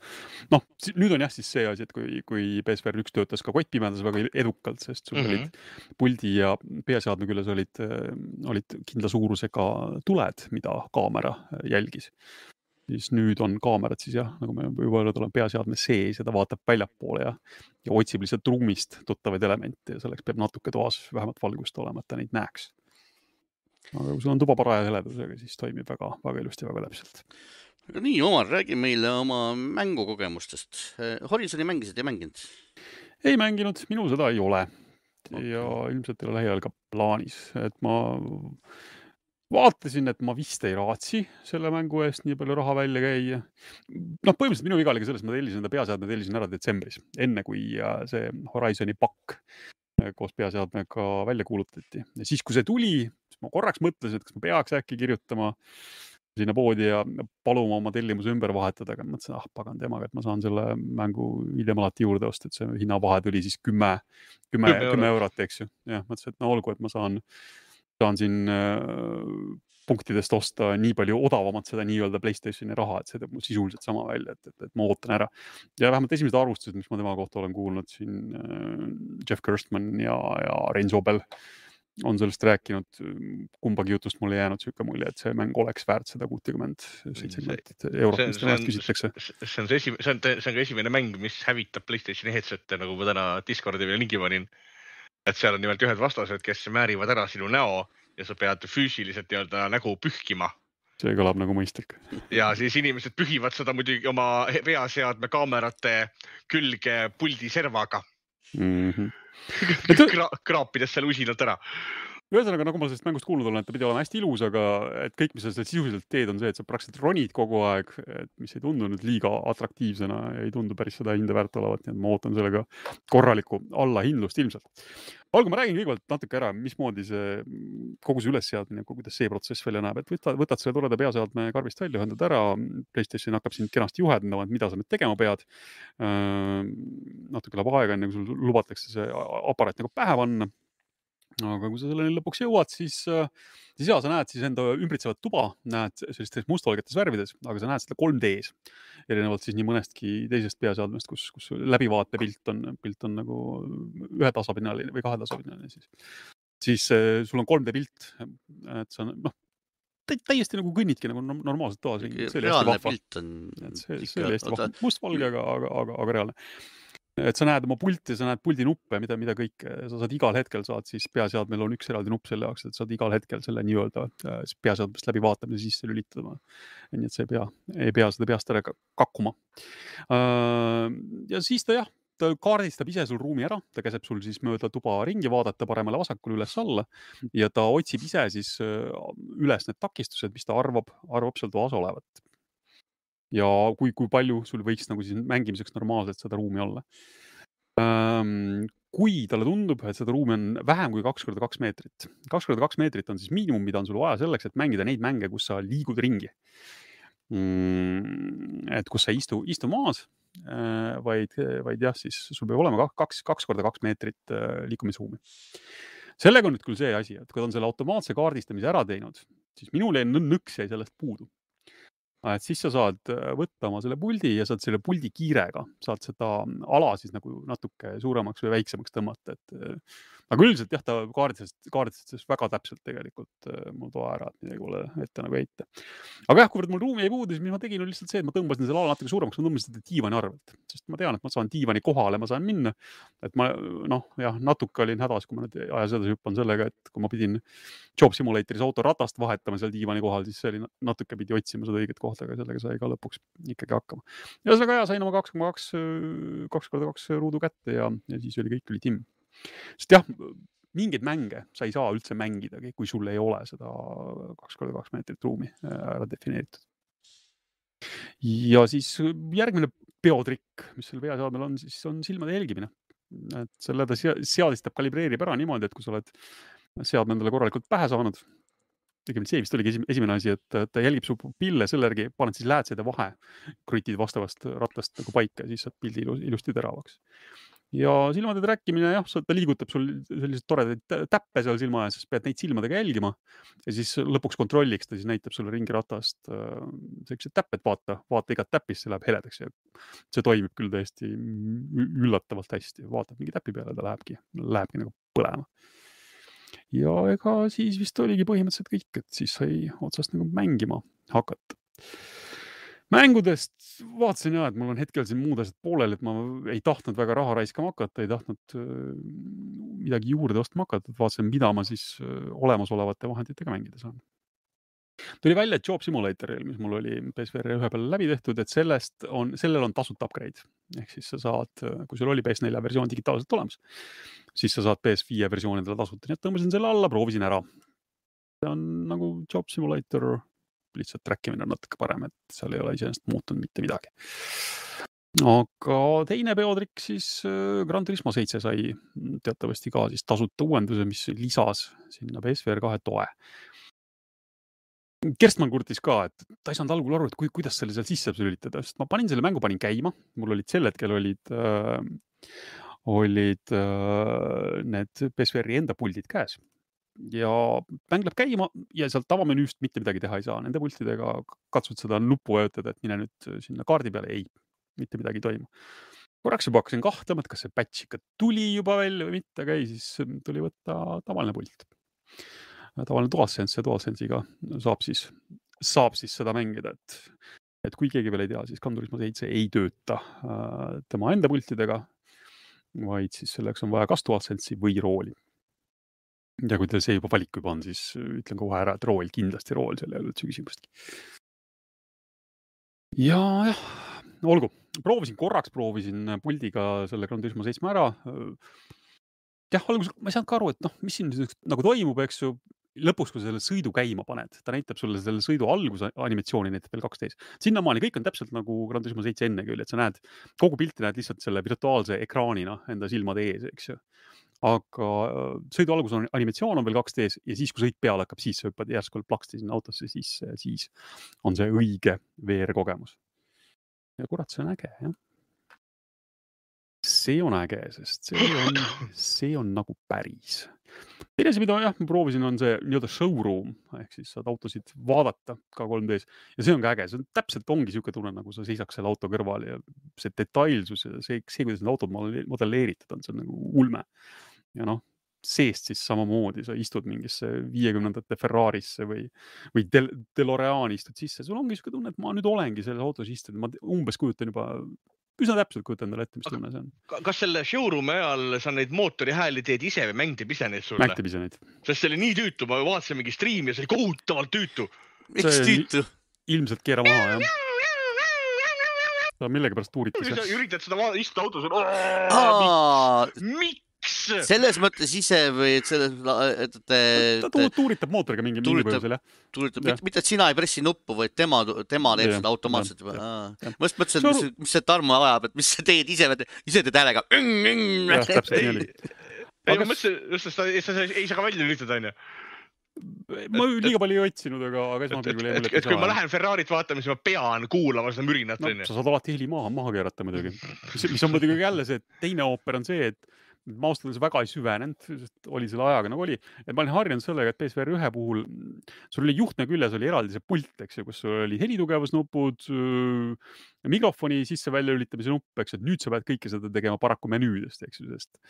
noh, nüüd on jah siis see asi, et kui, kui BSVR üks töötas ka kottpimedas väga edukalt, sest sul mm -hmm. olid puldi ja peaseadme küljes olid, äh, olid kindla suurusega tuled, mida kaamera jälgis siis nüüd on kaamerad siis jah, nagu me juba öelnud oleme, peaseadme sees ja ta vaatab väljapoole ja, ja otsib lihtsalt ruumist tuttavaid elemente ja selleks peab natuke toas vähemalt valgust olema, et ta neid näeks aga kui sul on tuba paraja heledusega, siis toimib väga, väga ilusti, väga täpselt. nii, Omar, räägi meile oma mängukogemustest. Horisoni mängisid, ei mänginud? ei mänginud, minul seda ei ole okay. ja ilmselt ei ole lähiajal ka plaanis, et ma vaatasin, et ma vist ei raatsi selle mängu eest nii palju raha välja käia. noh, põhimõtteliselt minu viga oli ka selles, ma tellisin enda peaseadme, tellisin ära detsembris, enne kui äh, see Horizoni pakk äh, koos peaseadmega välja kuulutati ja siis, kui see tuli, siis ma korraks mõtlesin, et kas ma peaks äkki kirjutama sinna poodi ja paluma oma tellimuse ümber vahetada, aga mõtlesin, ah pagan temaga, et ma saan selle mängu hiljem alati juurde osta, et see hinnavahe tuli siis kümme, kümme, kümme eurot, eks ju. jah, mõtlesin, et no olgu, et ma saan, saan siin äh, punktidest osta nii palju odavamat seda nii-öelda Playstationi raha, et see teeb mul sisuliselt sama välja, et, et, et ma ootan ära. ja vähemalt esimesed arvustused, mis ma tema kohta olen kuulnud siin äh, Jeff Gerstmann ja, ja Rein Sobel on sellest rääkinud, kumbagi jutust mul ei jäänud niisugune mulje, et see mäng oleks väärt seda kuutekümmend, seitsekümmend eurot, mis tema käest küsitakse. see on see esimene, see on, see on ka esimene mäng, mis hävitab Playstationi headset'e, nagu ma täna Discordi peale lingi panin. Et seal on nimelt ühed vastased, kes määrivad ära sinu näo ja sa pead füüsiliselt nii-öelda nägu pühkima see kõlab nagu mõistlik. ja siis inimesed pühivad seda muidugi oma peaseadme kaamerate külge puldi servaga mm. -hmm Kra kraapides selle usinalt ära ühesõnaga, nagu ma sellest mängust kuulnud olen, et ta pidi olema hästi ilus, aga et kõik, mis sa seal sisuliselt teed, on see, et sa praktiliselt ronid kogu aeg, et mis ei tundu nüüd liiga atraktiivsena, ei tundu päris seda hinda väärt olevat, nii et ma ootan sellega korralikku allahindlust ilmselt. olgu, ma räägin kõigepealt natuke ära, mismoodi see kogu see ülesseadmine, kuidas see protsess välja näeb, et võtad, võtad selle toreda peaseadme karbist välja, ühendad ära, PlayStation hakkab sind kenasti juhendama, et mida sa nüüd tegema pead. natuke läheb aega, enne kui sul lubatakse see aparaat nagu pähe panna aga kui sa selleni lõpuks jõuad, siis, äh, siis ja sa näed siis enda ümbritsevat tuba, näed sellistes mustvalgetes värvides, aga sa näed seda 3D-s. erinevalt siis nii mõnestki teisest peaseadmest, kus, kus läbivaatepilt on, pilt on nagu ühetasapiinaline või kahetasapiinaline siis. siis äh, sul on 3D pilt, et sa noh, täiesti nagu kõnnidki nagu normaalselt toas ringi. reaalne pilt on. see, see oli hästi vahva, mustvalge, aga, aga, aga, aga reaalne et sa näed oma pulti, sa näed puldi nuppe, mida, mida kõike sa saad igal hetkel saad siis peaseadmel on üks eraldi nupp selle jaoks, et saad igal hetkel selle nii-öelda äh, peaseadmest läbi vaatamise sisse lülitada. nii et sa ei pea, ei pea seda peast ära kakkuma. Äh, ja siis ta jah, ta kaardistab ise sul ruumi ära, ta käseb sul siis mööda tuba ringi vaadata paremale-vasakule, üles-alla ja ta otsib ise siis äh, üles need takistused, mis ta arvab, arvab seal toas olevat ja kui, kui palju sul võiks nagu siis mängimiseks normaalselt seda ruumi olla. kui talle tundub, et seda ruumi on vähem kui kaks korda kaks meetrit, kaks korda kaks meetrit on siis miinimum, mida on sul vaja selleks, et mängida neid mänge, kus sa liigud ringi mm,. et kus sa ei istu, istu maas, äh, vaid, vaid jah, siis sul peab olema kaks, kaks korda kaks meetrit äh, liikumisruumi. sellega on nüüd küll see asi, et kui ta on selle automaatse kaardistamise ära teinud, siis minul jäi nõks jäi sellest puudu et siis sa saad äh, võtta oma selle puldi ja saad selle puldi kiirega, saad seda ala siis nagu natuke suuremaks või väiksemaks tõmmata, et aga üldiselt jah, ta kaardistas, kaardistas väga täpselt tegelikult äh, mul toa ära, et midagi pole ette nagu heita. aga jah, kuivõrd mul ruumi jäi puudu, siis mis ma tegin, oli lihtsalt see, et ma tõmbasin selle ala natuke suuremaks, ma tõmbasin seda diivani arvelt, sest ma tean, et ma saan diivani kohale, ma saan minna. et ma noh, jah, natuke olin hädas, kui ma nüüd ajas edasi hüppan sellega, et kui ma pidin Job Simulatoris auto ratast vahetama seal diivani kohal, siis see oli natuke pidi otsima seda õiget kohta, aga sellega sai ka lõpuks ikkagi hakkama. ühesõnaga ja sain oma kaks koma kaks, kaks korda kaks ruudu kätte ja, ja siis oli kõik oli timm sest jah, mingeid mänge sa ei saa üldse mängidagi, kui sul ei ole seda kaks korda kaks meetrit ruumi äh, ära defineeritud. ja siis järgmine peotrikk, mis seal veeseadmel on, siis on silmade jälgimine. et selle ta seadistab, kalibreerib ära niimoodi, et kui sa oled seadme endale korralikult pähe saanud, õigemini see vist oligi esimene asi, et ta jälgib su pille selle järgi, paned siis läätsede vahe, krutid vastavast rattast nagu paika ja siis saad pildi ilusti teravaks ja silmade trackimine jah, ta liigutab sul selliseid toredaid täppe seal silma ees, siis pead neid silmadega jälgima ja siis lõpuks kontrolliks ta siis näitab sulle ringiratast äh, siuksed täpped, vaata, vaata igat täppist, see läheb heledaks ja see toimib küll täiesti üllatavalt hästi, vaatad mingi täpi peale, ta lähebki, lähebki nagu põlema. ja ega siis vist oligi põhimõtteliselt kõik, et siis sai otsast nagu mängima hakata mängudest vaatasin ja, et mul on hetkel siin muud asjad pooleli, et ma ei tahtnud väga raha raiskama hakata, ei tahtnud äh, midagi juurde ostma hakata, et vaatasin, mida ma siis äh, olemasolevate vahenditega mängida saan. tuli välja, et Job Simulatoril, mis mul oli PSVR ühe peal läbi tehtud, et sellest on, sellel on tasuta upgrade ehk siis sa saad, kui sul oli PS4 versioon digitaalselt olemas, siis sa saad PS5 versioonidele tasuta, nii et tõmbasin selle alla, proovisin ära. see on nagu Job Simulator lihtsalt track imine on natuke parem, et seal ei ole iseenesest muutunud mitte midagi. aga teine peotrikk siis äh, Gran Turismo seitse sai teatavasti ka siis tasuta uuenduse, mis lisas sinna PSVR kahe toe. Kerstmann kurtis ka, et ta ei saanud algul aru, et kui, kuidas selle seal sisse lülitada, sest ma panin selle mängu, panin käima, mul olid sel hetkel olid äh,, olid äh, need PSVR-i enda puldid käes ja mäng läheb käima ja sealt avamenüüst mitte midagi teha ei saa, nende pultidega katsud seda nuppu vajutada, et mine nüüd sinna kaardi peale, ei, mitte midagi ei toimu. korraks juba hakkasin kahtlema, et kas see patch ikka tuli juba välja või mitte, aga ei, siis tuli võtta tavaline pult. tavaline DualSense ja DualSense'iga saab siis, saab siis seda mängida, et, et kui keegi veel ei tea, siis Kandurismaa seitse ei tööta äh, tema enda pultidega, vaid siis selleks on vaja kas DualSense'i või rooli ja kui teil see juba valik juba on, siis ütlen kohe ära, et rool, kindlasti rool, seal ei ole üldse küsimustki. ja jah, olgu, proovisin korraks, proovisin puldiga selle Gran Turismo seitsme ära. jah, alguses ma ei saanud ka aru, et noh, mis siin nagu toimub, eks ju. lõpuks, kui sa selle sõidu käima paned, ta näitab sulle selle sõidu alguse animatsiooni näitab veel kaksteist. sinnamaani kõik on täpselt nagu Gran Turismo seitse enne küll, et sa näed kogu pilti näed lihtsalt selle virtuaalse ekraanina enda silmade ees, eks ju aga äh, sõidu alguses on animatsioon on veel 2D-s ja siis, kui sõit peale hakkab, siis sa hüppad järsku plaksti sinna autosse, siis, siis on see õige VR kogemus. ja kurat, see on äge jah. see on äge, sest see on, see on nagu päris. teine asi, mida jah, ma proovisin, on see nii-öelda showroom ehk siis saad autosid vaadata ka 3D-s ja see on ka äge, see on täpselt ongi niisugune tunne, nagu sa seisaks selle auto kõrval ja see detailsus ja see, see, kuidas need autod modelleeritud on, see on nagu ulme ja noh, seest siis samamoodi, sa istud mingisse viiekümnendate Ferrarisse või, või Del DeLoreani istud sisse, sul ongi niisugune tunne, et ma nüüd olengi selles autos istunud, ma umbes kujutan juba üsna täpselt kujutan endale ette, mis tunne see on. kas selle showroom'i ajal sa neid mootori hääli teed ise või mäng teeb ise neid sulle? mäng teeb ise neid. sest see oli nii tüütu, ma vaatasin mingi striimi ja see oli kohutavalt tüütu. miks tüütu? ilmselt keera maha jah sa millegipärast tuuritad. üritad seda istuda autos. miks? Selles mõttes ise või et selles, et te, ta te tu- tuuritab mootoriga mingi, mingi Tuuritab. põhjusel jah. tuulitab jah., mitte et sina ei pressi nuppu, vaid tema, tema teeb seda automaatselt juba. ma just mõtlesin, et mis, mis see Tarmo ajab, et mis sa teed ise, ise teed häälega. jah, täpselt nii oli. ei, Aga ma mõtlesin, just, et sa sa ei saa ka välja lülitada, onju. ma liiga palju ei otsinud, aga, aga et, esmapilgul jäi et, mulje, et kui ma lähen Ferrarit vaatama, siis ma pean kuulama seda mürinat, no onju. sa saad alati heli maha, maha keerata muidugi. mis, mis on muidugi jälle see teine ooper on see, et ma ausalt öeldes väga ei süvenenud, sest oli selle ajaga nagu oli, et ma olin harjunud sellega, et PSVR ühe puhul sul oli juhtme küljes oli eraldi see pult, eks ju, kus sul oli helitugevusnupud, mikrofoni sisse-välja lülitamise nupp, eks ju, et nüüd sa pead kõike seda tegema paraku menüüdest, eks ju, sest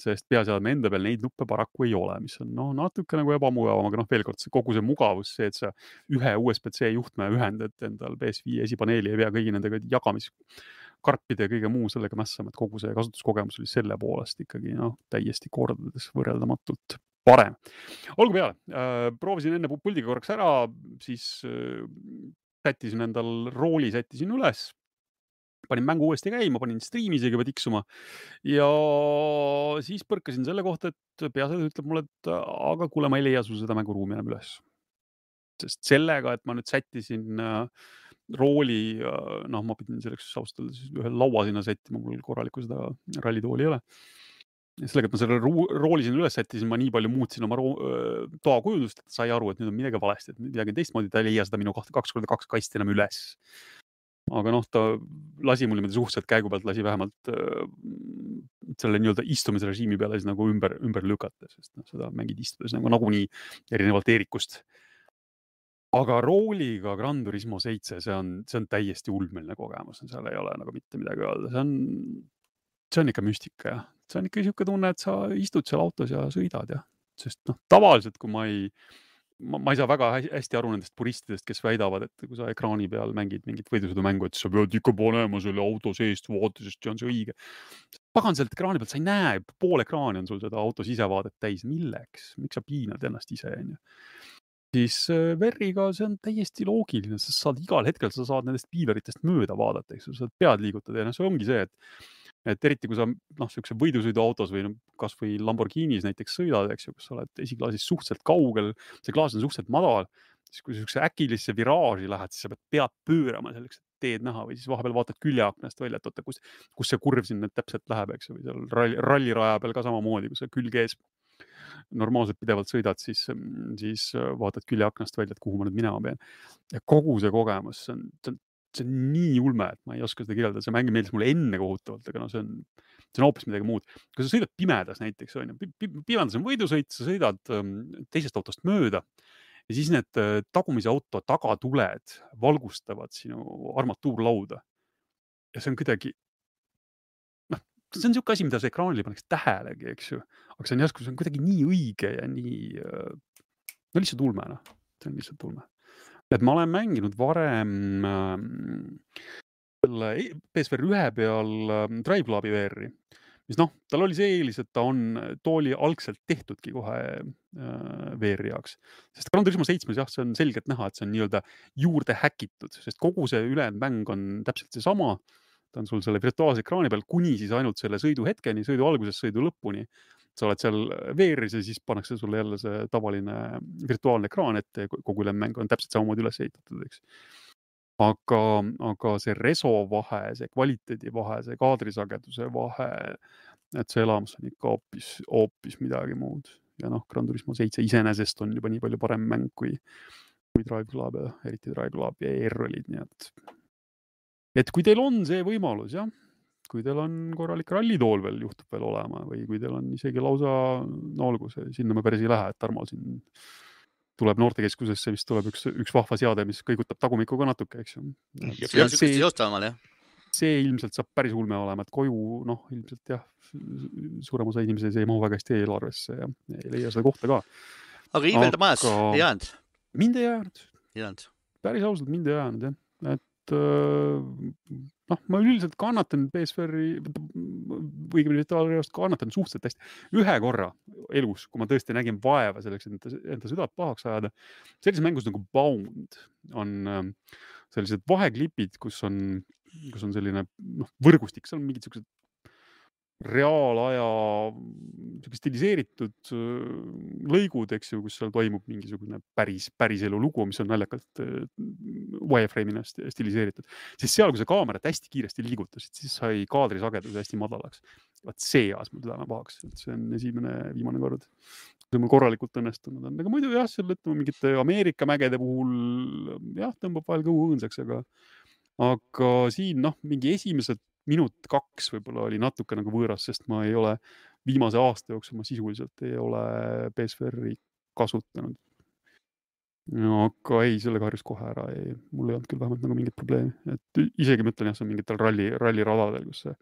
sest peaseadme enda peal neid nuppe paraku ei ole, mis on noh, natuke nagu ebamugavam, aga noh, veel kord see kogu see mugavus, see, et sa ühe USB-C juhtme ühendad endal PS5 esipaneeli, ei pea kõigi nendega jagamiskarpide ja kõige muu sellega mässama, et kogu see kasutuskogemus oli selle poolest ikkagi noh, täiesti kordades võrreldamatult parem. olgu peale äh,, proovisin enne pu- puldiga korraks ära, siis äh, sättisin endal rooli, sättisin üles panin mängu uuesti käima, panin striimi isegi juba tiksuma ja siis põrkasin selle kohta, et peaasjad ütleb mulle, et aga kuule, ma ei leia sul seda mänguruumi enam üles. sest sellega, et ma nüüd sättisin äh, rooli, noh, ma pidin selleks ausalt öeldes ühe laua sinna sättima, mul korralikku seda rallitooli ei ole. ja sellega, et ma selle rooli sinna üles sättisin, ma nii palju muutsin oma roo- öö, toa kujundust, et sai aru, et nüüd on midagi valesti, et midagi on teistmoodi, ta ei leia seda minu kaks korda kaks kasti enam üles. aga noh, ta lasi mul niimoodi suhteliselt käigu pealt, lasi vähemalt öö, selle nii-öelda istumisrežiimi peale siis nagu ümber, ümber lükata, sest noh, seda mängid istudes nagu nagunii erinevalt Eerikust aga rooliga Gran Turismo seitse, see on, see on täiesti ulmeline kogemus, seal ei ole nagu mitte midagi öelda, see on, see on ikka müstika jah, see on ikka niisugune tunne, et sa istud seal autos ja sõidad jah, sest noh, tavaliselt kui ma ei, ma, ma ei saa väga hä- hästi aru nendest puristidest, kes väidavad, et kui sa ekraani peal mängid mingit võidusõidumängu, et sa pead ikka panema selle auto seest vaate, sest see on see õige. pagan sealt ekraani pealt, sa ei näe, pool ekraani on sul seda auto sisevaadet täis, milleks, miks sa piinad ennast ise, onju siis äh, Verriga see on täiesti loogiline, sa saad igal hetkel, sa saad nendest piileritest mööda vaadata, eks ju, sa saad pead liigutada ja noh, see ongi see, et et eriti kui sa noh, siukse võidusõiduautos või noh, kasvõi Lamborghinis näiteks sõidad, eks ju, kus sa oled esiklaasist suhteliselt kaugel, see klaas on suhteliselt madal, siis kui siukse äkilisse viraaži lähed, siis sa pead pead pöörama selleks, et teed näha või siis vahepeal vaatad küljeaknast välja, et oota, kus, kus see kurv siin nüüd täpselt läheb, eks ju, või seal ralli, ralliraja peal ka samamoodi, kui sa külg ees normaalselt pidevalt sõidad, siis, siis äh, vaatad küljeaknast välja, et kuhu ma nüüd minema pean. ja kogu see kogemus, see on, see on, see on nii ulme, et ma ei oska seda kirjeldada, see mäng meeldis mulle enne kohutavalt, aga noh, see on, see on hoopis midagi muud. kui sa sõidad pimedas näiteks on ju, pimedas on võidusõit, sa sõidad ähm, teisest autost mööda ja siis need äh, tagumise auto tagatuled valgustavad sinu armatuurlauda. ja see on kuidagi, see on niisugune asi, mida sa ekraanil ei paneks tähelegi, eks ju, aga see on järsku, see on kuidagi nii õige ja nii, no lihtsalt ulme noh, see on lihtsalt ulme. et ma olen mänginud varem ähm, selle e- PSVR ühe peal ähm, Drive Clubi VR-i, mis noh, tal oli see eelis, et ta on, too oli algselt tehtudki kohe äh, VR-i jaoks, sest Gran Turismo seitsmes jah, see on selgelt näha, et see on nii-öelda juurde häkitud, sest kogu see ülejäänud mäng on täpselt seesama ta on sul selle virtuaalse ekraani peal kuni siis ainult selle sõidu hetkeni, sõidu algusest sõidu lõpuni. sa oled seal VR-is ja siis pannakse sulle jälle see tavaline virtuaalne ekraan ette ja kogu ülejäänud mäng on täpselt samamoodi üles ehitatud, eks. aga, aga see reso vahe, see kvaliteedi vahe, see kaadrisageduse vahe, et see elamus on ikka hoopis, hoopis midagi muud ja noh, Gran Turismo seitse iseenesest on juba nii palju parem mäng kui, kui Drive Club ja eriti Drive Club ja ER-olid, nii et et kui teil on see võimalus jah, kui teil on korralik rallitool veel juhtub veel olema või kui teil on isegi lausa, no olgu see, sinna me päris ei lähe, et Tarmo siin tuleb noortekeskusesse vist tuleb üks, üks vahva seade, mis kõigutab tagumikku ka natuke, eks ju. See see, see, ilmselt saab päris ulme olema, et koju noh, ilmselt jah, suurem osa inimesi see ei mahu väga hästi eelarvesse ja ei leia seda kohta ka. aga iivelda majas Aga- ei jäänud, mind ei jäänud ei jäänud. päris ausalt mind ei jäänud jah, noh, ma üldiselt kannatan BSVR-i õigemini virtuaalreaalsust kannatan suhteliselt hästi. ühe korra elus, kui ma tõesti nägin vaeva selleks, et enda südant pahaks ajada, sellises mängus nagu Bound on äh, sellised vaheklipid, kus on, kus on selline noh, võrgustik, seal on mingid siuksed reaalaja, sihuke stiliseeritud äh, lõigud, eks ju, kus seal toimub mingisugune päris, päriselu lugu, mis on naljakalt äh, wireframe'ina sti- stiliseeritud, siis seal, kui sa kaamerat hästi kiiresti liigutasid, siis sai kaadrisagedus hästi madalaks. vaat see ajas mul täna pahaks, et see on esimene, viimane kord, kui mul korralikult õnnestunud on, aga muidu jah, seal ütleme mingite Ameerika mägede puhul jah, tõmbab vahel kõhu õõnsaks, aga, aga siin noh, mingi esimesed minut-kaks võib-olla oli natuke nagu võõras, sest ma ei ole viimase aasta jooksul ma sisuliselt ei ole BSVR-i kasutanud. no aga ei, sellega harjus kohe ära, ei, mul ei olnud küll vähemalt nagu mingit probleemi, et isegi ma ütlen jah, see on mingitel ralli, ralliradadel, kus sa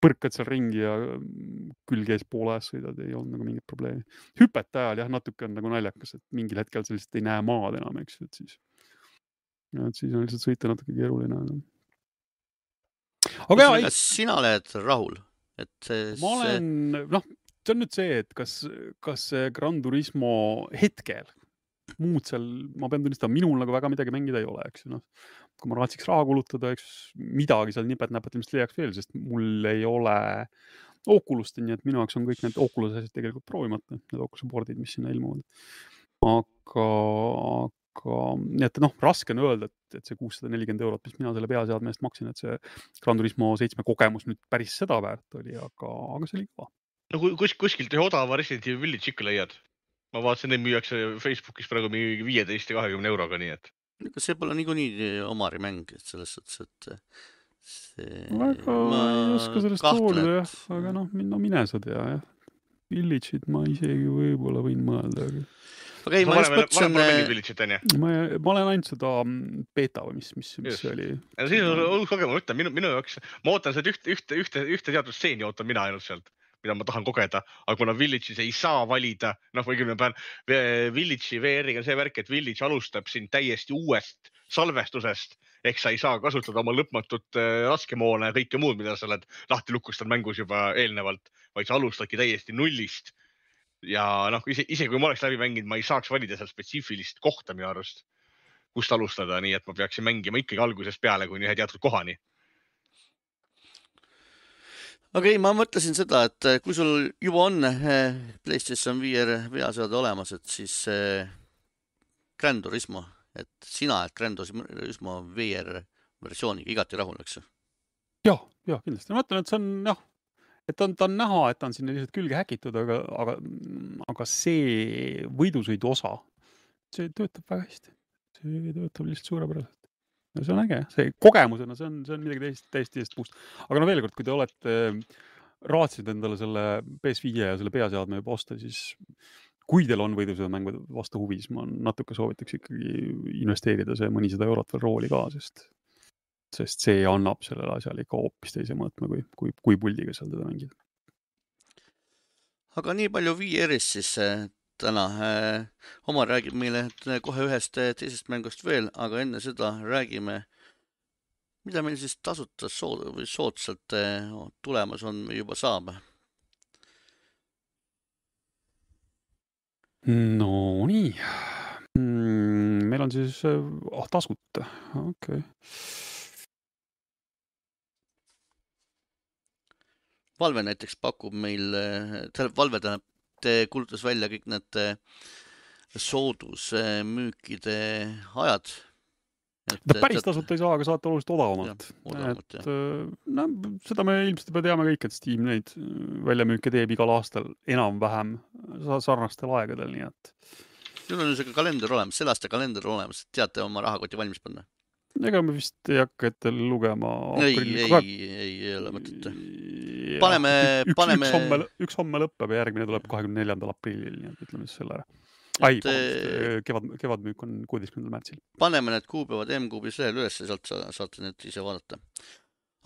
põrkad seal ringi ja mm, külg ees poole ajas sõidad, ei olnud nagu mingit probleemi. hüpete ajal jah, natuke on nagu naljakas, et mingil hetkel sa lihtsalt ei näe maad enam, eks ju, et siis. et siis on lihtsalt sõita natuke keeruline, aga. Aga jaa, kas sina oled rahul, et see, ma olen, noh, see on nüüd see, et kas, kas see Gran Turismo hetkel, muud seal, ma pean tunnistama, minul nagu väga midagi mängida ei ole, eks ju, noh. kui ma raatsiks raha kulutada, eks midagi seal nipet-näpet ilmselt leiaks veel, sest mul ei ole Oculus'ti, nii et minu jaoks on kõik need Oculus asjad tegelikult proovimata, need Oculus'i board'id, mis sinna ilmuvad. aga, aga nii et noh, raske on öelda, et, et see kuussada nelikümmend eurot, mis mina selle peaseadme eest maksin, et see Gran Turismo seitsme kogemus nüüd päris seda väärt oli, aga, aga see oli kõva. no kui kus, kuskilt ühe odava Resident Evil Village ikka leiad. ma vaatasin, neid müüakse Facebookis praegu mingi viieteist ja kahekümne euroga, nii et. ega see pole niikuinii Omari mäng, et selles suhtes, et see. väga ei oska sellest hoolida jah, aga noh, no mine sa tea jah. Village'it ma isegi võib-olla võin mõelda, aga aga ei, ma just mõtlesin, onju. ma, ma olen ainult seda mm, beeta või mis, mis, mis see oli. ja siis on uus kogemus, ma ütlen minu, minu jaoks, ma ootan sealt ühte, ühte, ühte, ühte teatud stseeni ootan mina ainult sealt, mida ma tahan kogeda, aga kuna Village'is ei saa valida, noh, küll ma pean, Village'i VR-iga on see värk, et Village alustab sind täiesti uuest salvestusest ehk sa ei saa kasutada oma lõpmatut äh, laskemoona ja kõike muud, mida sa oled lahti lukustanud mängus juba eelnevalt, vaid sa alustadki täiesti nullist. Ja noh, ise, isegi kui ma oleks läbi mänginud, ma ei saaks valida seal spetsiifilist kohta minu arust, kust alustada, nii et ma peaksin mängima ikkagi algusest peale kuni ühe teatud kohani. aga ei, ma mõtlesin seda, et eh, kui sul juba on eh, PlayStation VR veaseade olemas, et siis eh, Gran Turismo, et sina oled Gran Turismo VR versiooniga igati rahul, eks ja, ja kindlasti, ma mõtlen, et see on noh, et on, ta on näha, et ta on sinna lihtsalt külge häkitud, aga, aga, aga see võidusõidu osa, see töötab väga hästi. see töötab lihtsalt suurepäraselt. ja see on äge, see kogemusena, see on, see on midagi täiesti, täiesti teist puust. aga no veel kord, kui te olete raatsinud endale selle PS5 ja selle peaseadme juba osta, siis kui teil on võidusõidumängude vastu huvi, siis ma natuke soovitaks ikkagi investeerida see mõnisada eurot veel rooli ka, sest, sest see annab sellele asjale ikka hoopis teise mõõtme, kui, kui, kui puldiga seal teda mängida. aga nii palju VR-ist siis eh, täna. Omar räägib meile kohe ühest teisest mängust veel, aga enne seda räägime, mida meil siis tasuta sood või soodsalt tulemas on või juba saab Nonii mm,, meil on siis ah, tasuta, okei okay. Valve näiteks pakub meil, tähendab Valve tähendab, kuulutas välja kõik need eh, soodusmüükide ajad. ta päris tasuta ei saa, aga saate oluliselt odavamalt. et no seda me ilmselt juba teame kõik, et Steam neid väljamüüke teeb igal aastal enam-vähem sarnastel aegadel, nii et. Teil on niisugune kalender olemas, selle aasta kalender olemas, teate oma rahakoti valmis panna? Ega me vist ei hakka ette lugema. ei, ei, ei, ei ole mõtet. paneme, paneme. üks homme, üks homme lõpeb ja järgmine tuleb kahekümne neljandal aprillil, nii et ütleme siis selle ära. ai, kevad, kevadmüük on kuueteistkümnendal märtsil. paneme need kuupäevad M-kuubis lehel üles, sealt saate need ise vaadata.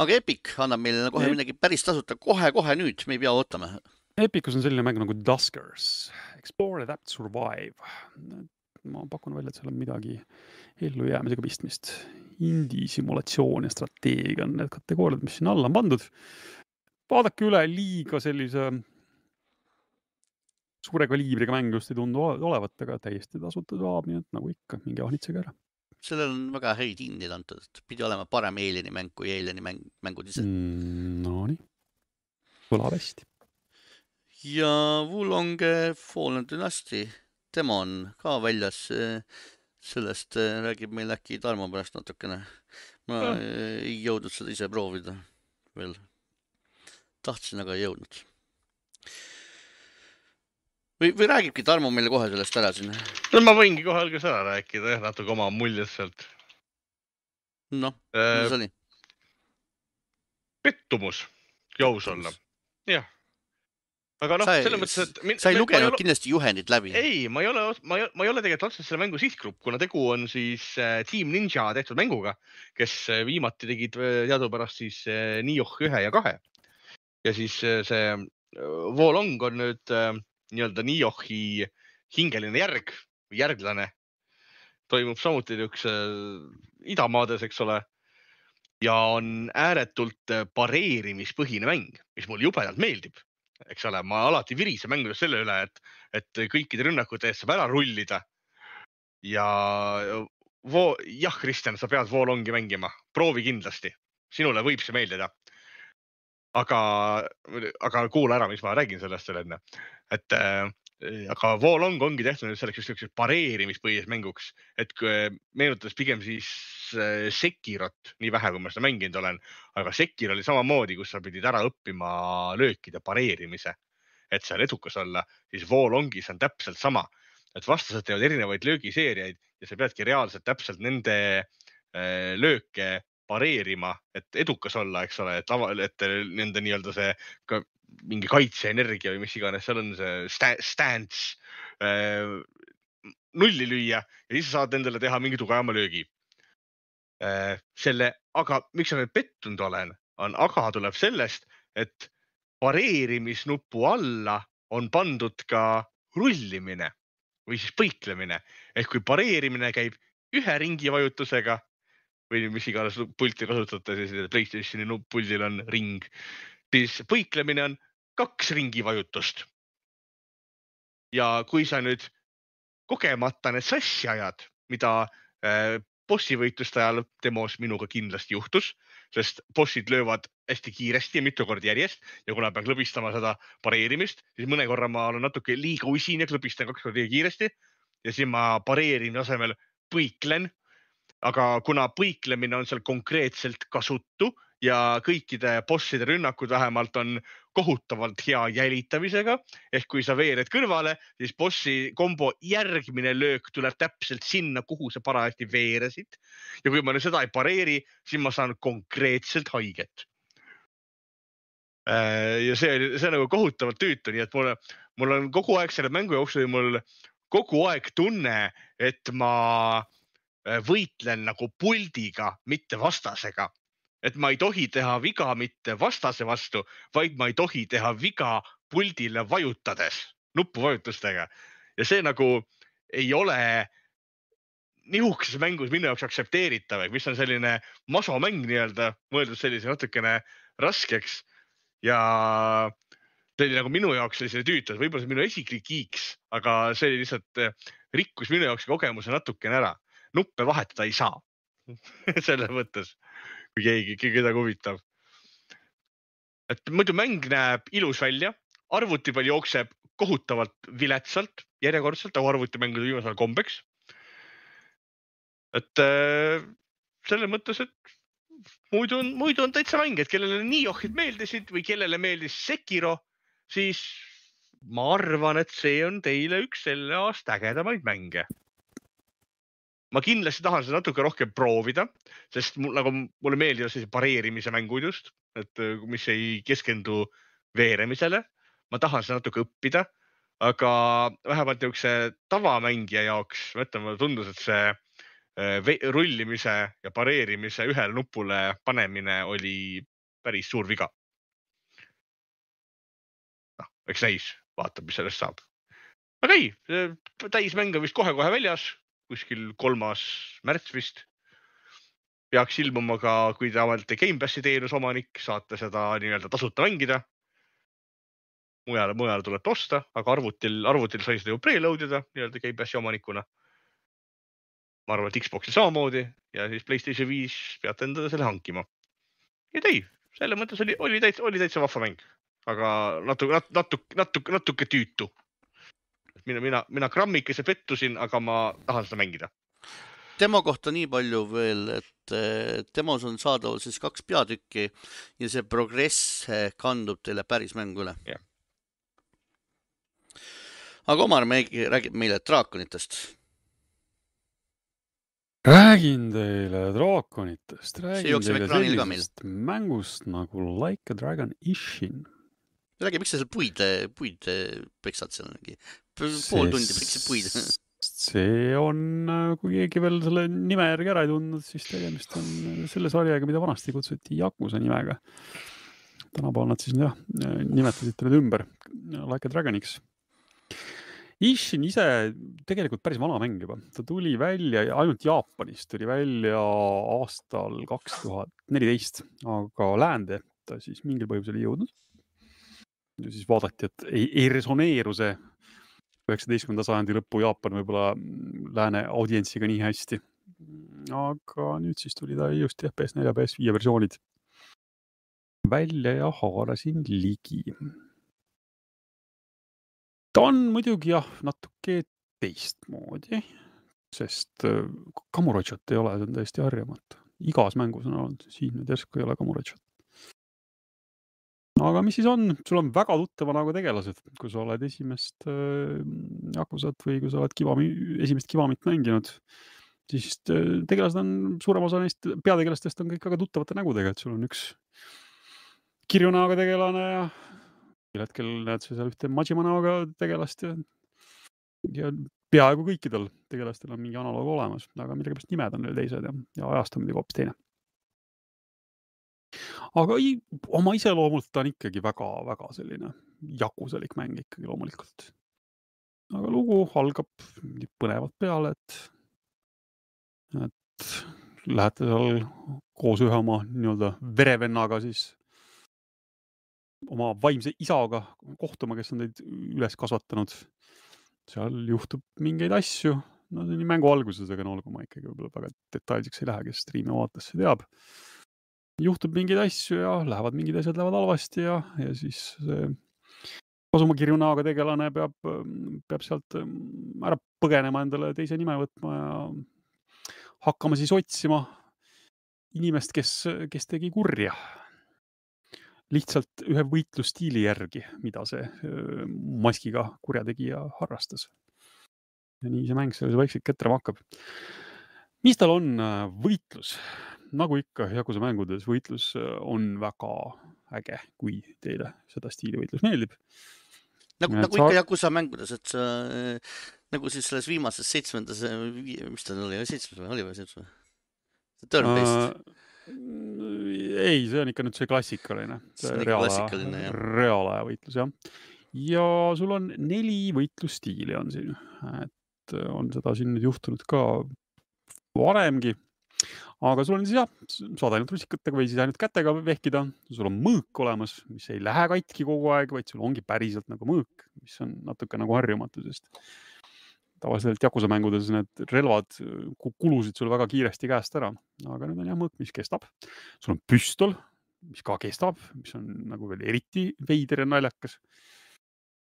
aga Epic annab meile kohe midagi päris tasuta kohe-kohe nüüd, me ei pea ootama. Epicus on selline mäng nagu Duskers, Explore, Adapt, Survive. Ma pakun välja, et seal on midagi ellujäämisega pistmist. Indie, simulatsioon ja strateegia on need kategooriad, mis sinna alla on pandud. vaadake üle, liiga sellise suure kaliibriga mäng just ei tundu olevat, aga täiesti tasuta saab, nii et nagu ikka, minge ahnitsege ära. sellel on väga häid hindeid antud, et pidi olema parem Alieni mäng kui Alieni mäng, mängud ise mm,. Nonii, kõlab hästi. ja Wulong Fallen Dynasty, tema on ka väljas. sellest äh, räägib meil äkki Tarmo pärast natukene. ma Ah. ei jõudnud seda ise proovida veel. tahtsin, aga ei jõudnud. või, või räägibki Tarmo meile kohe sellest ära siin? no ma võingi kohe alguses ära rääkida jah, natuke oma muljed sealt. noh, Äh, kuidas oli? pettumus, kui aus olla. jah. Aga noh, selles mõttes, et. sa ei lugenud kindlasti juhendit läbi? ei, ma ei ole, ma ei, ma ei ole tegelikult otseselt selle mängu sihtgrupp, kuna tegu on siis äh, Team Ninja tehtud mänguga, kes äh, viimati tegid äh, teadupärast siis äh, Nioh ühe ja kahe. ja siis äh, see äh, Wolong on nüüd äh, nii-öelda Niohi hingeline järg, järglane. toimub samuti niisuguse äh, idamaades, eks ole. ja on ääretult äh, pareerimispõhine mäng, mis mulle jubedalt meeldib eks ole, ma alati virisen mängudes selle üle, et, et kõikide rünnakute eest saab ära rullida. ja vo-, jah, Kristjan, sa pead Voolongi mängima, proovi kindlasti, sinule võib see meeldida. aga, aga kuula ära, mis ma räägin sellest veel enne, et äh, aga Voolong ongi tehtud selleks niisuguseks pareerimispõhiseks mänguks, et kui- meenutades pigem siis äh, Sekirot, nii vähe, kui ma seda mänginud olen, aga Sekir oli samamoodi, kus sa pidid ära õppima löökide pareerimise, et seal edukas olla, siis Voolongis on täpselt sama, et vastased teevad erinevaid löögiseeriaid ja sa peadki reaalselt täpselt nende äh, lööke pareerima, et edukas olla, eks ole, et et nende nii-öelda see mingi kaitseenergia või mis iganes seal on see sta- stance äh, nulli lüüa ja siis sa saad endale teha mingi tugevama löögi äh,. selle, aga miks ma pettunud olen, on aga tuleb sellest, et pareerimisnupu alla on pandud ka rullimine või siis põiklemine ehk kui pareerimine käib ühe ringi vajutusega või mis iganes pulti kasutate, siis Playstationi puldil on ring, siis põiklemine on kaks ringi vajutust. ja kui sa nüüd kogemata need sassi ajad, mida äh, bossivõitluste ajal demos minuga kindlasti juhtus, sest bossid löövad hästi kiiresti ja mitu korda järjest ja kuna pean klõbistama seda pareerimist, siis mõne korra ma olen natuke liiga usin ja klõbistan kaks korda liiga kiiresti ja siis ma pareerimise asemel põiklen. aga kuna põiklemine on seal konkreetselt kasutu ja kõikide bosside rünnakud vähemalt on kohutavalt hea jälitamisega ehk kui sa veered kõrvale, siis bossi kombo järgmine löök tuleb täpselt sinna, kuhu sa parajasti veeresid. ja kui ma nüüd seda ei pareeri, siis ma saan konkreetselt haiget. ja see oli, see on nagu kohutavalt tüütu, nii et mul, mul on kogu aeg selle mängu jooksul mul kogu aeg tunne, et ma äh, võitlen nagu puldiga, mitte vastasega. Et ma ei tohi teha viga mitte vastase vastu, vaid ma ei tohi teha viga puldile vajutades, nupuvajutustega ja see nagu ei ole niisuguses mängus minu jaoks aktsepteeritav, mis on selline masomäng nii-öelda, mõeldud sellise natukene raskeks ja see oli nagu minu jaoks selline tüütu, et võib-olla see on minu isiklik kiiks, aga see oli lihtsalt, rikkus minu jaoks kogemuse natukene ära. nuppe vahetada ei saa. selles mõttes, kui keegi, kedagi huvitab. et muidu mäng näeb ilus välja, arvuti peal jookseb kohutavalt viletsalt, järjekordselt nagu arvutimängude viimasel ajal kombeks. et äh, selles mõttes, et muidu on, muidu on täitsa mäng, et kellele Niohid meeldisid või kellele meeldis Sekiro, siis ma arvan, et see on teile üks selle aasta ägedamaid mänge. Ma kindlasti tahan seda natuke rohkem proovida, sest mul nagu mulle meeldivad sellised pareerimise mängud just, et äh, mis ei keskendu veeremisele. ma tahan seda natuke õppida, aga vähemalt niisuguse tavamängija jaoks, ma ütlen, mulle tundus, et see äh, rullimise ja pareerimise ühele nupule panemine oli päris suur viga. noh, eks näis, vaatab, mis sellest saab. aga ei, täismäng on vist kohe-kohe väljas, kuskil kolmas märts vist. peaks ilmuma ka, kui te olete Gamepassi teenuse omanik, saate seda nii-öelda tasuta mängida. mujale, mujale tuleb osta, aga arvutil, arvutil sai seda ju preload ida nii-öelda Gamepassi omanikuna. ma arvan, et Xbox'il samamoodi ja siis Playstation viis peate endale selle hankima. ja ei, selles mõttes oli, oli täitsa, oli täitsa vahva mäng. aga natuke, natuke, natuke, natuke tüütu. Mina, mina, mina grammikese pettusin, aga ma tahan seda mängida. demo kohta nii palju veel, et eh, demos on saadaval siis kaks peatükki ja see progress kandub teile päris mängu üle. aga Omar räägib meile draakonitest räägin teile draakonitest, räägin teile sellisest mängust nagu Like a Dragon Ishin. Räägi, miks sa seal puid, puid peksad seal mingi pool tundi peksid puid? see on, kui keegi veel selle nime järgi ära ei tundnud, siis tegemist on selle sarjaga, mida vanasti kutsuti Yakuza nimega. tänapäeval nad siis jah, nimetasid ta nüüd ümber Like a Dragoniks Ishin ise tegelikult päris vana mäng juba, ta tuli välja ainult Jaapanis tuli välja aastal kaks tuhat neliteist, aga läände ta siis mingil põhjusel ei jõudnud. Ja siis vaadati, et ei, ei resoneeru see üheksateistkümnenda sajandi lõpu Jaapan võib-olla lääne audientsiga nii hästi. aga nüüd siis tuli ta ilusti jah, PS4 ja PS5 versioonid välja ja haarasin ligi ta on muidugi jah, natuke teistmoodi, sest äh, Kamurochot ei ole, see on täiesti harjamatu. igas mängus on olnud, siin nüüd järsku ei ole Kamurochot. Aga mis siis on, sul on väga tuttava näoga tegelased, kui sa oled esimest äh, Yakusat või kui sa oled Kivami, esimest Kivamit mänginud, siis äh, tegelased on, suurem osa neist peategelastest on kõik väga tuttavate nägudega, et sul on üks kirju näoga tegelane ja mingil hetkel näed sa seal ühte Majima näoga tegelast ja, ja peaaegu kõikidel tegelastel on mingi analoog olemas, aga millegipärast nimed on neil teised ja, ja ajast on muidugi hoopis teine. Aga ei, oma iseloomult ta on ikkagi väga-väga selline jakusalik mäng ikkagi loomulikult. aga lugu algab põnevalt peale, et, et lähete seal koos ühe oma nii-öelda verevennaga siis oma vaimse isaga kohtuma, kes on teid üles kasvatanud. seal juhtub mingeid asju, no see on nii mängu alguses, aga no olgu, ma ikkagi võib-olla väga detailseks ei lähe, kes striimi vaatas, see teab. Juhtub mingeid asju ja lähevad mingid asjad lähevad halvasti ja, ja siis see kasumikirju näoga tegelane peab, peab sealt ära põgenema, endale teise nime võtma ja hakkama siis otsima inimest, kes, kes tegi kurja lihtsalt ühe võitlusstiili järgi, mida see maskiga kurjategija harrastas. ja nii see mäng seal vaikselt ketrama hakkab. mis tal on võitlus? Nagu ikka Yakuza mängudes, võitlus on väga äge, kui teile seda stiili võitlus meeldib. nagu, nagu ikka Yakuza mängudes, et sa nagu siis selles viimases seitsmendas, mis ta oli, seitsmes või oli või seitsmes? Turn-based uh, ei, see on ikka nüüd see klassikaline. reaalaja, reaalaja võitlus jah. ja sul on neli võitlusstiili on siin, et on seda siin nüüd juhtunud ka varemgi. Aga sul on siis jah, saad ainult rusikatega või siis ainult kätega vehkida, sul on mõõk olemas, mis ei lähe katki kogu aeg, vaid sul ongi päriselt nagu mõõk, mis on natuke nagu harjumatu, sest tavaliselt Yakuza mängudes need relvad kulusid sul väga kiiresti käest ära, aga nüüd on jah mõõk, mis kestab. sul on püstol, mis ka kestab, mis on nagu veel eriti veider ja naljakas.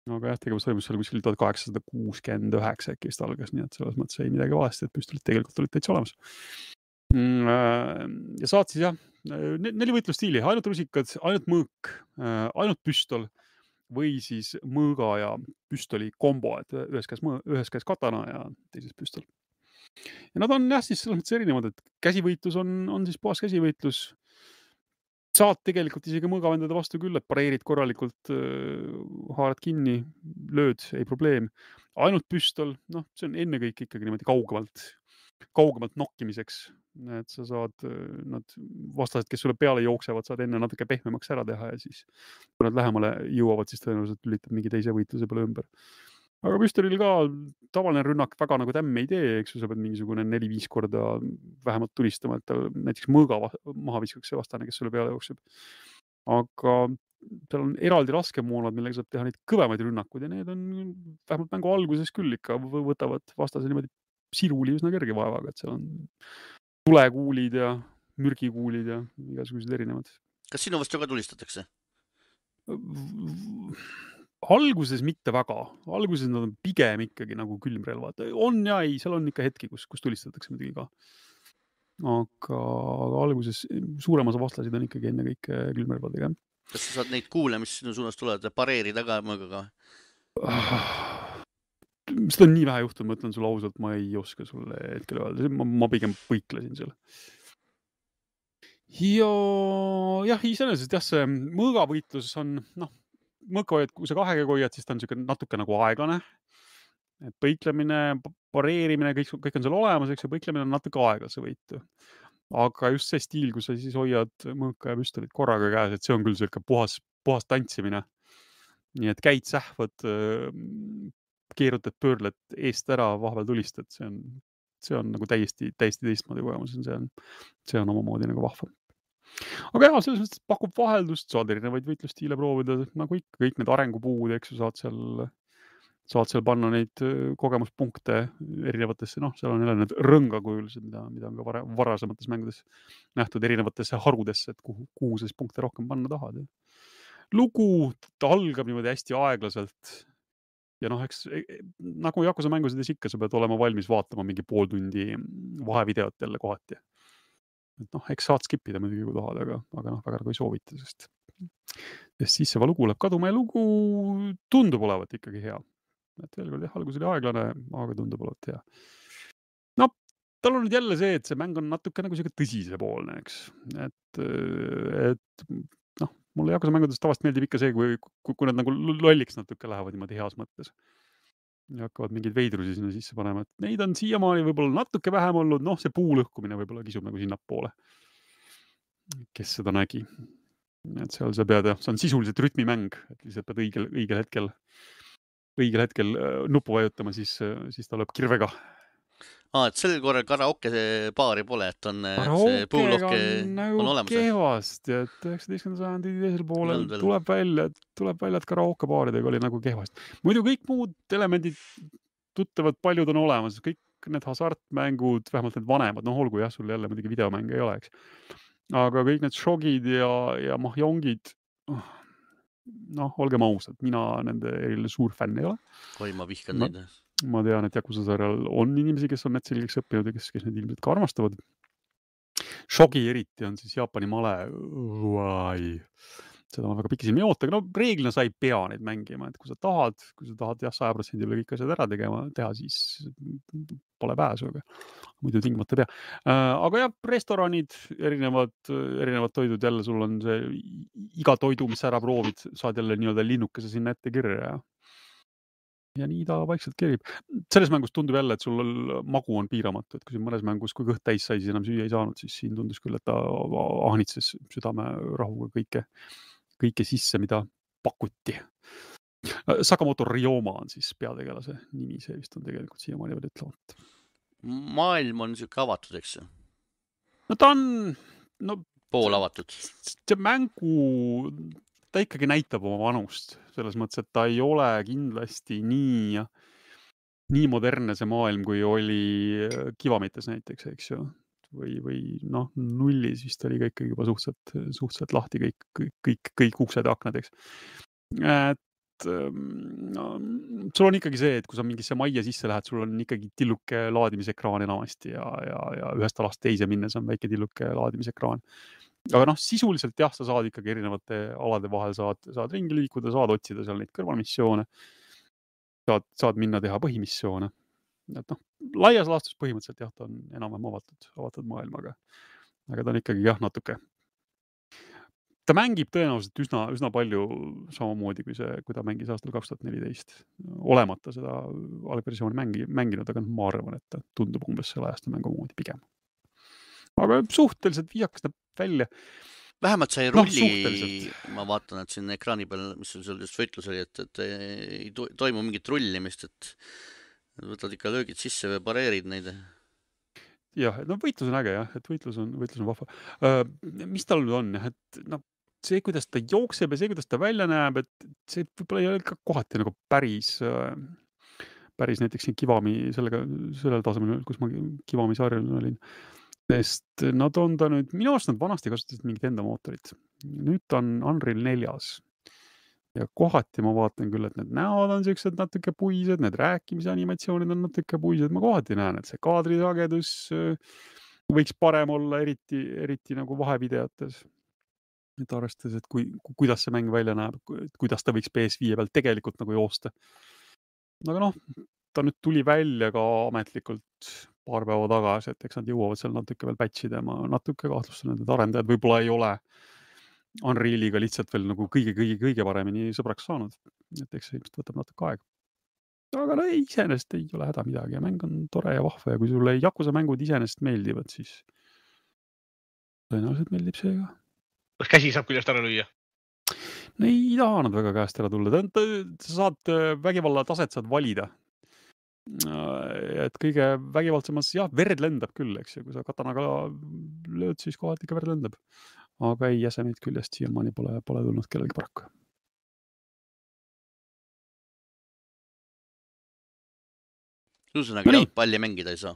aga jah, tegevus toimus seal kuskil tuhat kaheksasada kuuskümmend üheksa äkki vist algas, nii et selles mõttes ei midagi valesti, et püstolid tegelikult olid täitsa olemas. Mm, äh, ja saad siis jah, neli võitlusstiili, ainult rusikad, ainult mõõk, äh, ainult püstol või siis mõõga ja püstoli kombo, et ühes käes ühes käes katana ja teises püstol. ja nad on jah, siis selles mõttes erinevad, et käsivõitlus on, on siis puhas käsivõitlus. saad tegelikult isegi mõõgavendade vastu küll, et pareerid korralikult, haarad kinni, lööd, ei probleem. ainult püstol, noh, see on ennekõike ikkagi niimoodi kaugemalt, kaugemalt nokkimiseks et sa saad, nad vastased, kes sulle peale jooksevad, saad enne natuke pehmemaks ära teha ja siis kui nad lähemale jõuavad, siis tõenäoliselt lülitab mingi teise võitluse peale ümber. aga püstolil ka tavaline rünnak väga nagu tämmi ei tee, eks ju, sa pead mingisugune neli-viis korda vähemalt tulistama, et tal näiteks mõõga maha viskaks see vastane, kes sulle peale jookseb. aga seal on eraldi laskemoonad, millega saab teha neid kõvemaid rünnakuid ja need on vähemalt mängu alguses küll ikka võtavad vastase niimoodi siruli üsna kerge vaevaga, et seal on tulekuulid ja mürgikuulid ja igasugused erinevad. kas sinu vastu ka tulistatakse? alguses mitte väga, alguses nad on pigem ikkagi nagu külmrelvad, on ja ei, seal on ikka hetki, kus, kus tulistatakse muidugi ka. aga alguses suurem osa vastlasi on ikkagi ennekõike külmrelvadega. kas sa saad neid kuule, mis sinu suunas tulevad, pareerida ka mõõgaga? Seda on nii vähe juhtunud, ma ütlen sulle ausalt, ma ei oska sulle hetkel öelda, ma pigem põiklesin seal ja jah, iseenesest jah, see mõõgavõitlus on noh, mõõka hoiad, kui sa kahe käega hoiad, siis ta on niisugune natuke nagu aeglane. et põiklemine, pareerimine, kõik, kõik on seal olemas, eks ju, põiklemine on natuke aeglasevõitu. aga just see stiil, kus sa siis hoiad mõõka ja püstolit korraga käes, et see on küll niisugune puhas, puhas tantsimine. nii et käid, sähvad, keerutad, pöörled eest ära, vahepeal tulistad, see on, see on nagu täiesti, täiesti teistmoodi kogemus, see on, see on omamoodi nagu vahva aga jaa, selles mõttes pakub vaheldust, saad erinevaid võitlusstiile proovida, nagu ikka, kõik need arengupuud, eks ju, saad seal, saad seal panna neid kogemuspunkte erinevatesse, noh, seal on jälle need rõngakujulised, mida, mida on ka varem, varasemates mängudes nähtud erinevatesse harudesse, et kuhu, kuhu sa siis punkte rohkem panna tahad. lugu algab niimoodi hästi aeglaselt ja noh, eks e, e, nagu Yakuza mängudes ikka, sa pead olema valmis vaatama mingi pool tundi vahevideot jälle kohati et noh, eks saad skip ida muidugi, kui tahad, aga, aga noh, väga nagu ei soovita, sest, sest siis see valugu läheb kaduma ja lugu tundub olevat ikkagi hea. et veel kord jah, algus oli aeglane, aga tundub olevat hea. no tal on nüüd jälle see, et see mäng on natuke nagu sihuke tõsisepoolne, eks, et, et mulle Yakuza mängudes tavaliselt meeldib ikka see, kui, kui, nad nagu lolliks natuke lähevad niimoodi heas mõttes ja hakkavad mingeid veidrusi sinna sisse panema, et neid on siiamaani võib-olla natuke vähem olnud, noh, see puu lõhkumine võib-olla kisub nagu sinnapoole. kes seda nägi? et seal sa pead jah, see on sisuliselt rütmimäng, et lihtsalt pead õigel, õigel hetkel, õigel hetkel äh, nuppu vajutama, siis, siis ta lööb kirvega aa, et sel korral karaoke baari pole, et on see puulohke nagu on olemas. kehvasti, et üheksateistkümnenda sajandi teisel poolel tuleb välja, tuleb välja, et karaoke baaridega oli nagu kehvasti. muidu kõik muud elemendid, tuttavad, paljud on olemas, kõik need hasartmängud, vähemalt need vanemad, noh, olgu jah, sul jälle muidugi videomänge ei ole, eks. aga kõik need šogid ja, ja mahjongid, noh, olgem ausad, mina nende eriline suur fänn ei ole. oi, ma vihkan neid ma tean, et Yakuza sarjal on inimesi, kes on need selgeks õppinud ja kes, kes neid ilmselt ka armastavad. Shogi eriti on siis Jaapani male. seda ma väga pikisilmi ei oota, aga no reeglina sa ei pea neid mängima, et kui sa tahad, kui sa tahad jah, saja protsendi üle kõik asjad ära tegema, teha, siis pole pääsu, aga muidu tingimata ei pea. Äh, aga jah, restoranid, erinevad, erinevad toidud jälle, sul on see iga toidu, mis sa ära proovid, saad jälle nii-öelda linnukese sinna ette kirja ja ja nii ta vaikselt kerib. selles mängus tundub jälle, et sul magu on piiramatu, et kui siin mõnes mängus, kui kõht täis sai, siis enam süüa ei saanud, siis siin tundus küll, et ta ahnitses südamerahuga kõike, kõike sisse, mida pakuti. Sakamoto Ryoma on siis peategelase nimi, see vist on tegelikult siiamaani veel ütlemata. maailm on sihuke avatud, eks ju? no ta on, no poolavatud. see mängu ta ikkagi näitab oma vanust selles mõttes, et ta ei ole kindlasti nii, nii modernne see maailm, kui oli äh, Kivamites näiteks, eks ju. või, või noh, nullis vist oli ka ikkagi juba suhteliselt, suhteliselt lahti kõik, kõik, kõik, kõik uksed ja aknad, eks. et ähm, no, sul on ikkagi see, et kui sa mingisse majja sisse lähed, sul on ikkagi tilluke laadimisekraan enamasti ja, ja, ja ühest alast teise minnes on väike tilluke laadimisekraan aga noh, sisuliselt jah, sa saad ikkagi erinevate alade vahel saad, saad ringi liikuda, saad otsida seal neid kõrvalmissioone. saad, saad minna teha põhimissioone. et noh, laias laastus põhimõtteliselt jah, ta on enam-vähem avatud, avatud maailm, aga, ta on ikkagi jah, natuke. ta mängib tõenäoliselt üsna, üsna palju samamoodi kui see, kui ta mängis aastal kaks tuhat neliteist, olemata seda algversiooni mängi, mänginud, aga noh, ma arvan, et ta tundub umbes selle ajastu mängu moodi pigem aga suhteliselt viisakas näeb välja. vähemalt sa ei noh, rulli no,, ma vaatan, et siin ekraani peal, mis sul seal just võitlus oli, et, et ei toimu mingit rullimist, et võtad ikka löögid sisse või pareerid neid. jah, no võitlus on äge jah, et võitlus on, võitlus on vahva uh,. mis tal nüüd on jah, et noh, see, kuidas ta jookseb ja see, kuidas ta välja näeb, et see võib-olla ei ole ka kohati nagu päris uh, päris näiteks siin Kivami sellega, sellel tasemel, kus ma Kivami saarel olin sest nad on ta nüüd, minu arust nad vanasti kasutasid mingit enda mootorit. nüüd ta on Unreal neljas. ja kohati ma vaatan küll, et need näod on siuksed natuke puised, need rääkimise animatsioonid on natuke puised, ma kohati näen, et see kaadrisagedus äh, võiks parem olla, eriti, eriti nagu vahevideotes. et arvestades, et kui, kuidas see mäng välja näeb, kuidas ta võiks PS5 peal tegelikult nagu joosta. aga noh, ta nüüd tuli välja ka ametlikult paar päeva tagasi, et eks nad jõuavad seal natuke veel patch ida, ma natuke kahtlustan, et need arendajad võib-olla ei ole Unrealiga lihtsalt veel nagu kõige-kõige-kõige paremini sõbraks saanud. et eks see ilmselt võtab natuke aega. aga no iseenesest ei ole häda midagi ja mäng on tore ja vahva ja kui sulle Yakuza mängud iseenesest meeldivad, siis tõenäoliselt meeldib see ka. kas käsi saab küljest ära lüüa? no ei taha nad väga käest ära tulla, sa saad äh, vägivalla taset saad valida. Äh, et kõige vägivaldsemas, jah, verd lendab küll, eks ju, kui sa katanaga lööd, siis kohati ikka verd lendab aga ei, jäsemeid küljest siiamaani pole, pole tulnud kellelgi paraku. ühesõnaga jalgpalli mängida ei saa?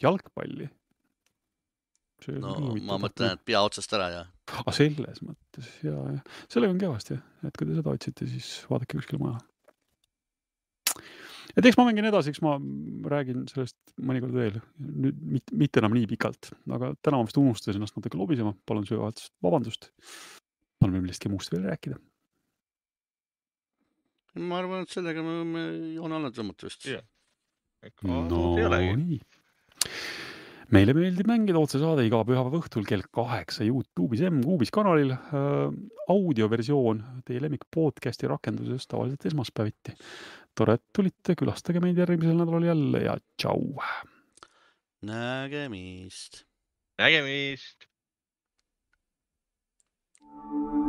jalgpalli? no ma mõtlen, et pea otsast ära ja. aga ah, selles mõttes ja, ja sellega on kehvasti et kui te seda otsite, siis vaadake kuskile mujale et eks ma mängin edasi, eks ma räägin sellest mõnikord veel, nüüd mitte, mitte enam nii pikalt, aga täna ma vist unustasin ennast natuke lobisema, palun sügavalt vabandust. on meil millestki muust veel rääkida? ma arvan, et sellega me võime joone alla tõmmata vist. no nii meile meeldib mängida otsesaade iga pühapäeva õhtul kell kaheksa Youtube'is M-Kuubis kanalil äh,. audioversioon teie lemmik podcast'i rakenduses tavaliselt esmaspäeviti. Tore, et tulite, külastage meid järgmisel nädalal jälle ja tšau. nägemist. nägemist. thank you